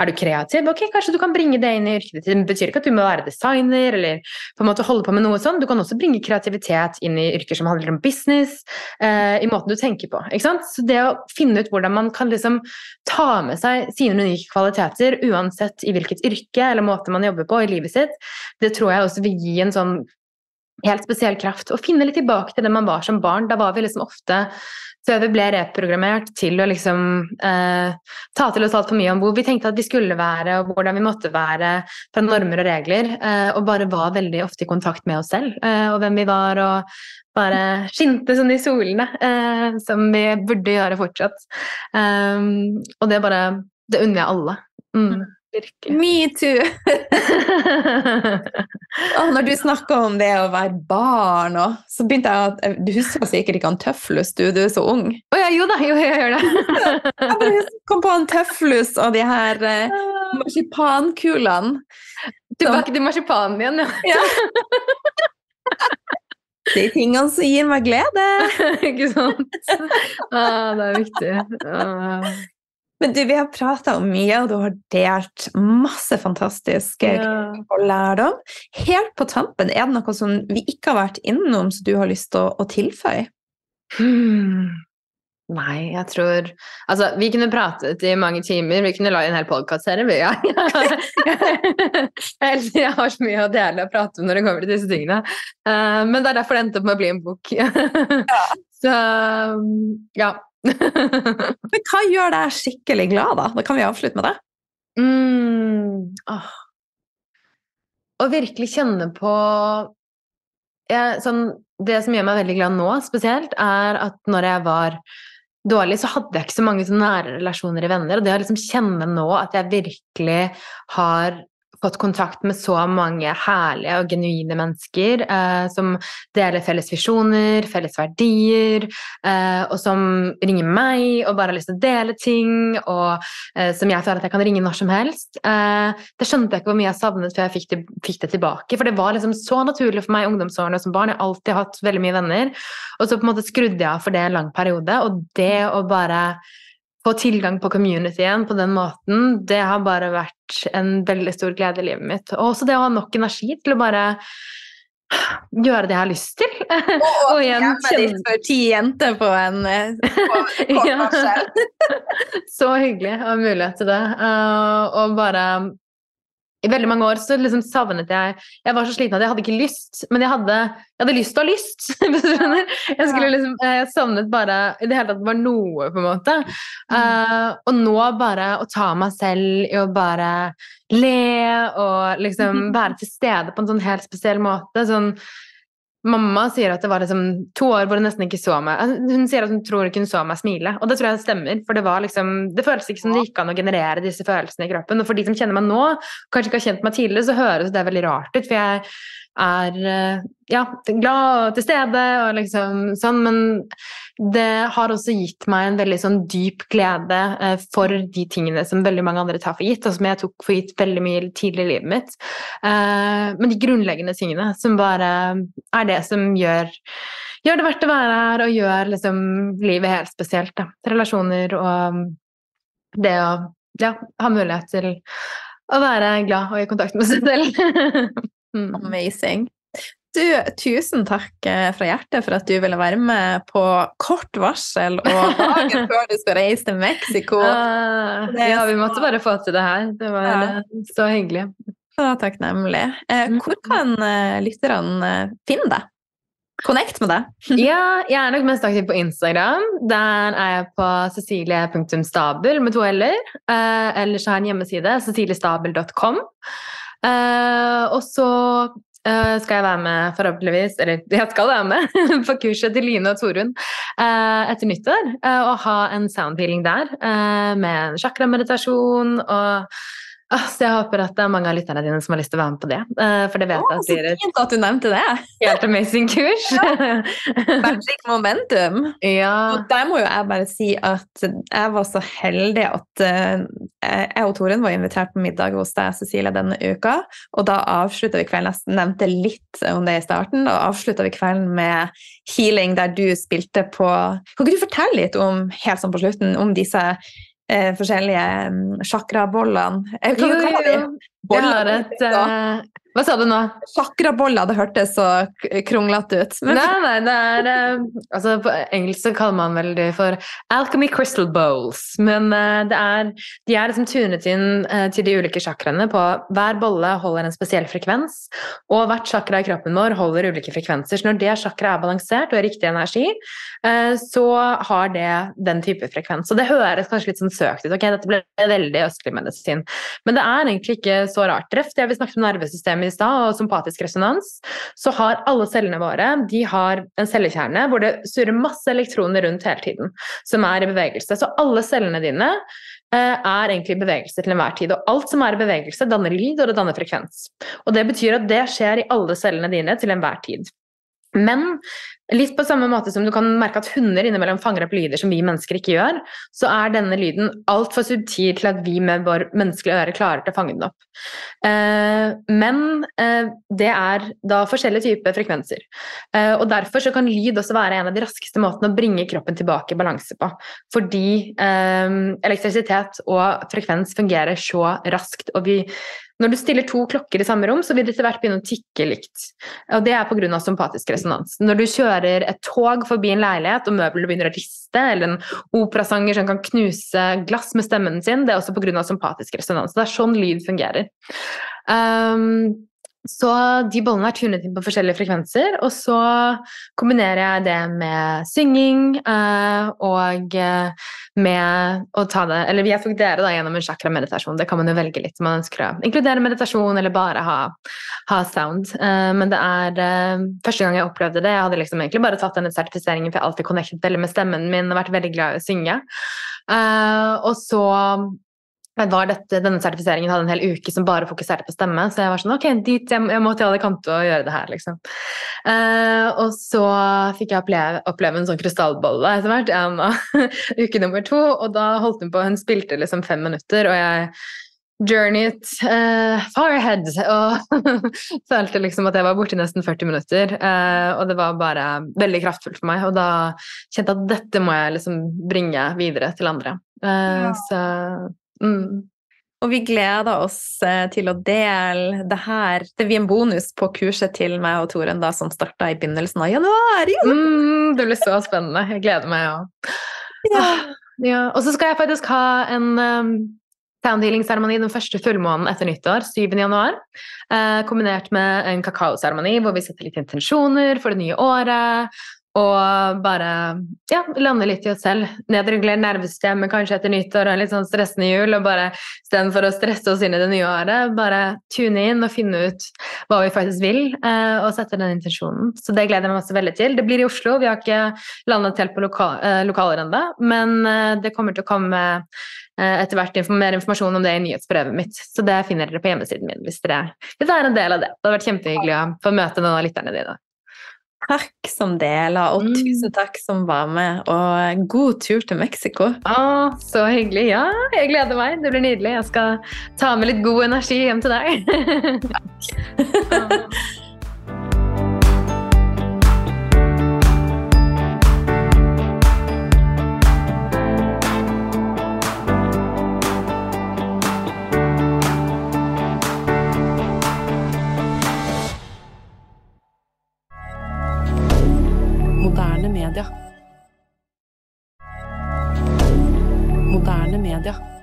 Er du kreativ? Ok, kanskje du kan bringe det inn i yrket ditt. Det betyr ikke at du må være designer eller på en måte holde på med noe sånt. Du kan også bringe kreativitet inn i yrker som handler om business, eh, i måten du tenker på. Ikke sant? Så det å finne ut hvordan man kan liksom ta med seg sine unike kvaliteter, uansett i hvilket yrke eller måte man jobber på i livet sitt, det tror jeg også vil gi en sånn helt spesiell kraft. Å finne litt tilbake til det man var som barn. Da var vi liksom ofte før vi ble reprogrammert til å liksom eh, ta til oss altfor mye om hvor vi tenkte at vi skulle være, og hvordan vi måtte være fra normer og regler, eh, og bare var veldig ofte i kontakt med oss selv eh, og hvem vi var, og bare skinte sånn i solene, eh, som vi burde gjøre fortsatt. Um, og det bare Det unner jeg alle. Mm. Virkelig. Me too! og når du snakker om det å være barn, og, så begynte jeg at Du husker sikkert ikke han Tøflus, du, du er så ung. Å oh, ja, jo da, jo, jeg gjør det. jeg kom på han Tøflus og de her eh, marsipankulene. Tilbake til marsipanen igjen, ja. ja. De tingene som gir meg glede. ikke sant? Ah, det er viktig. Ah. Men du, vi har prata om mye, og du har delt masse fantastisk ja. og lærdom. Helt på tampen, er det noe som vi ikke har vært innom, som du har lyst til å, å tilføye? Hmm. Nei, jeg tror Altså, vi kunne pratet i mange timer. Vi kunne lagd en hel podkastserie, vi. Ja. jeg har så mye å dele og prate om når det kommer til disse tingene. Uh, men det er derfor det endte opp med å bli en bok. ja. Så ja. Men hva gjør deg skikkelig glad, da? Da kan vi avslutte med det. Mm, åh. Å virkelig kjenne på jeg, sånn, Det som gjør meg veldig glad nå, spesielt, er at når jeg var dårlig, så hadde jeg ikke så mange nære relasjoner i venner. Og det å liksom kjenne nå at jeg virkelig har fått kontakt med så mange herlige og genuine mennesker eh, som deler felles visjoner, felles verdier, eh, og som ringer meg og bare har lyst til å dele ting, og eh, som jeg føler at jeg kan ringe når som helst. Eh, det skjønte jeg ikke hvor mye jeg savnet før jeg fikk det, fikk det, tilbake, for det var liksom så naturlig for meg i ungdomsårene som barn. Jeg har alltid hatt veldig mye venner, og så på en måte skrudde jeg av for det en lang periode, og det å bare få tilgang på communityen på den måten, det har bare vært en veldig stor glede i livet mitt. Og også det å ha nok energi til å bare gjøre det jeg har lyst til. Og, og igjen kjenne for ti jenter på en på, på ja. Så hyggelig å ha mulighet til det. Uh, og bare i veldig mange år så liksom savnet jeg Jeg var så sliten at jeg hadde ikke lyst, men jeg hadde, jeg hadde lyst ha lyst. jeg, skulle liksom, jeg savnet bare i det hele tatt bare noe, på en måte. Uh, og nå bare å ta meg selv i å bare le og liksom være til stede på en sånn helt spesiell måte. sånn Mamma sier at det var liksom to år hvor hun nesten ikke så meg. Altså, hun sier at hun tror ikke hun så meg smile, og det tror jeg stemmer. For det var liksom, det føles ikke som det gikk an å generere disse følelsene i kroppen. Og for de som kjenner meg nå, kanskje ikke har kjent meg tidligere, så høres det veldig rart ut. For jeg er eh, ja, glad og til stede og liksom sånn, men det har også gitt meg en veldig sånn dyp glede eh, for de tingene som veldig mange andre tar for gitt, og som jeg tok for gitt veldig mye tidlig i livet mitt. Eh, men de grunnleggende tingene som bare er det som gjør, gjør det verdt å være her, og gjør liksom livet helt spesielt. Da. Relasjoner og det å ja, ha mulighet til å være glad og i kontakt med seg selv. mm. Amazing. Du, tusen takk eh, fra hjertet for at du ville være med på kort varsel og dagen før du skal reise til Mexico. Uh, ja, vi måtte bare få til det her. Det var ja. så hyggelig. Så takknemlig. Eh, mm. hvor kan lytterne finne deg? Connect med deg. ja, jeg er nok mest aktiv på Instagram. Der er jeg på cecilie.stabel med to l-er. Eller så har jeg en hjemmeside, ceciliestabel.com. Uh, og så uh, skal jeg være med, forhåpentligvis, eller jeg skal være med, på kurset til Line og Torunn uh, etter nyttår. Uh, og ha en soundhealing der med en chakrameditasjon og så jeg håper at det er mange av lytterne dine som har lyst til å være med på det. Eh, for det vet jeg at et fint at du nevnte det. helt amazing kurs. Magic momentum. Ja. Og der må jo jeg bare si at jeg var så heldig at eh, jeg og Torunn var invitert på middag hos deg, Cecilie, denne uka. Og da avslutta vi kvelden Jeg nevnte litt om det i starten, og avslutta vi kvelden med healing der du spilte på Kan ikke du fortelle litt om, helt sånn på slutten, om disse eh, forskjellige chakrabollene. Hva kaller de? Boller, et, uh, hva sa du nå? Chakraboller. Det hørtes så kronglete ut. Men... Nei, nei, det er uh, altså På engelsk så kaller man vel det for alchemy crystal bowls. Men uh, det er, de er liksom tunet inn uh, til de ulike chakraene på Hver bolle holder en spesiell frekvens, og hvert chakra i kroppen vår holder ulike frekvenser. Så når det chakra er balansert og er riktig energi, så har det den type frekvens. Og det høres kanskje litt sånn søkt ut. ok, Dette ble veldig østlig medisin. Men det er egentlig ikke så rart. Røft, jeg vil snakke om nervesystemet i stad, og sympatisk resonans, så har alle cellene våre de har en cellekjerne hvor det surrer masse elektroner rundt hele tiden, som er i bevegelse. Så alle cellene dine eh, er egentlig i bevegelse til enhver tid. Og alt som er i bevegelse, danner lyd, og det danner frekvens. Og det betyr at det skjer i alle cellene dine til enhver tid. Men litt på samme måte som du kan merke at hunder innimellom fanger opp lyder som vi mennesker ikke gjør, så er denne lyden altfor subtil til at vi med vår menneskelige øre klarer til å fange den opp. Eh, men eh, det er da forskjellige typer frekvenser. Eh, og derfor så kan lyd også være en av de raskeste måtene å bringe kroppen tilbake i balanse på. Fordi elektrisitet og frekvens fungerer så raskt, og vi når du stiller to klokker i samme rom, så vil det etter hvert begynne å tikke likt. Og det er pga. sympatisk resonans. Når du kjører et tog forbi en leilighet, og møblene begynner å riste, eller en operasanger som kan knuse glass med stemmen sin, det er også pga. sympatisk resonans. Det er sånn lyd fungerer. Um, så de bollene er tunet inn på forskjellige frekvenser, og så kombinerer jeg det med synging uh, og uh, med å ta det Eller jeg tok dere da gjennom en chakra-meditasjon, det kan man jo velge litt om man ønsker å inkludere meditasjon eller bare ha, ha sound. Uh, men det er første gang jeg opplevde det. Jeg hadde liksom egentlig bare tatt denne sertifiseringen for jeg har alltid connectet veldig med stemmen min og vært veldig glad i å synge. og så dette, denne sertifiseringen hadde en hel uke som bare fokuserte på stemme. Så jeg var sånn Ok, dit, jeg, jeg må til Alicante og gjøre det her, liksom. Uh, og så fikk jeg oppleve, oppleve en sånn krystallbolle etter hvert, ja, uke nummer to. Og da holdt hun på, hun spilte liksom fem minutter, og jeg journeyet uh, far ahead. Og følte liksom at jeg var borte i nesten 40 minutter. Uh, og det var bare veldig kraftfullt for meg. Og da kjente jeg at dette må jeg liksom bringe videre til andre. Uh, ja. Så Mm. Og vi gleder oss eh, til å dele det her. Det blir en bonus på kurset til meg og Toren da, som starta i begynnelsen av januar. Mm, det blir så spennende. Jeg gleder meg òg. Ja. Ah, ja. Og så skal jeg faktisk ha en um, soundhealing-seremoni den første fullmånen etter nyttår, 7. januar. Eh, kombinert med en kakaoseremoni hvor vi setter litt intensjoner for det nye året. Og bare ja, lande litt i oss selv. Nedregulere nervesystemet kanskje etter nyttår og en litt sånn stressende jul. Og bare istedenfor å stresse oss inn i det nye året, bare tune inn og finne ut hva vi faktisk vil, eh, og sette den intensjonen. Så det gleder jeg meg også veldig til. Det blir i Oslo. Vi har ikke landet helt på lokal, eh, lokaler ennå, men eh, det kommer til å komme etter hvert mer informasjon om det i nyhetsbrevet mitt. Så det finner dere på hjemmesiden min hvis dere, hvis dere er en del av det. Det hadde vært kjempehyggelig å få møte noen av lytterne dine. Takk som deler, og Mm. tusen takk som var med. Og god tur til Mexico. Å, så hyggelig. Ja, jeg gleder meg. Det blir nydelig. Jeg skal ta med litt god energi hjem til deg. Moderne medier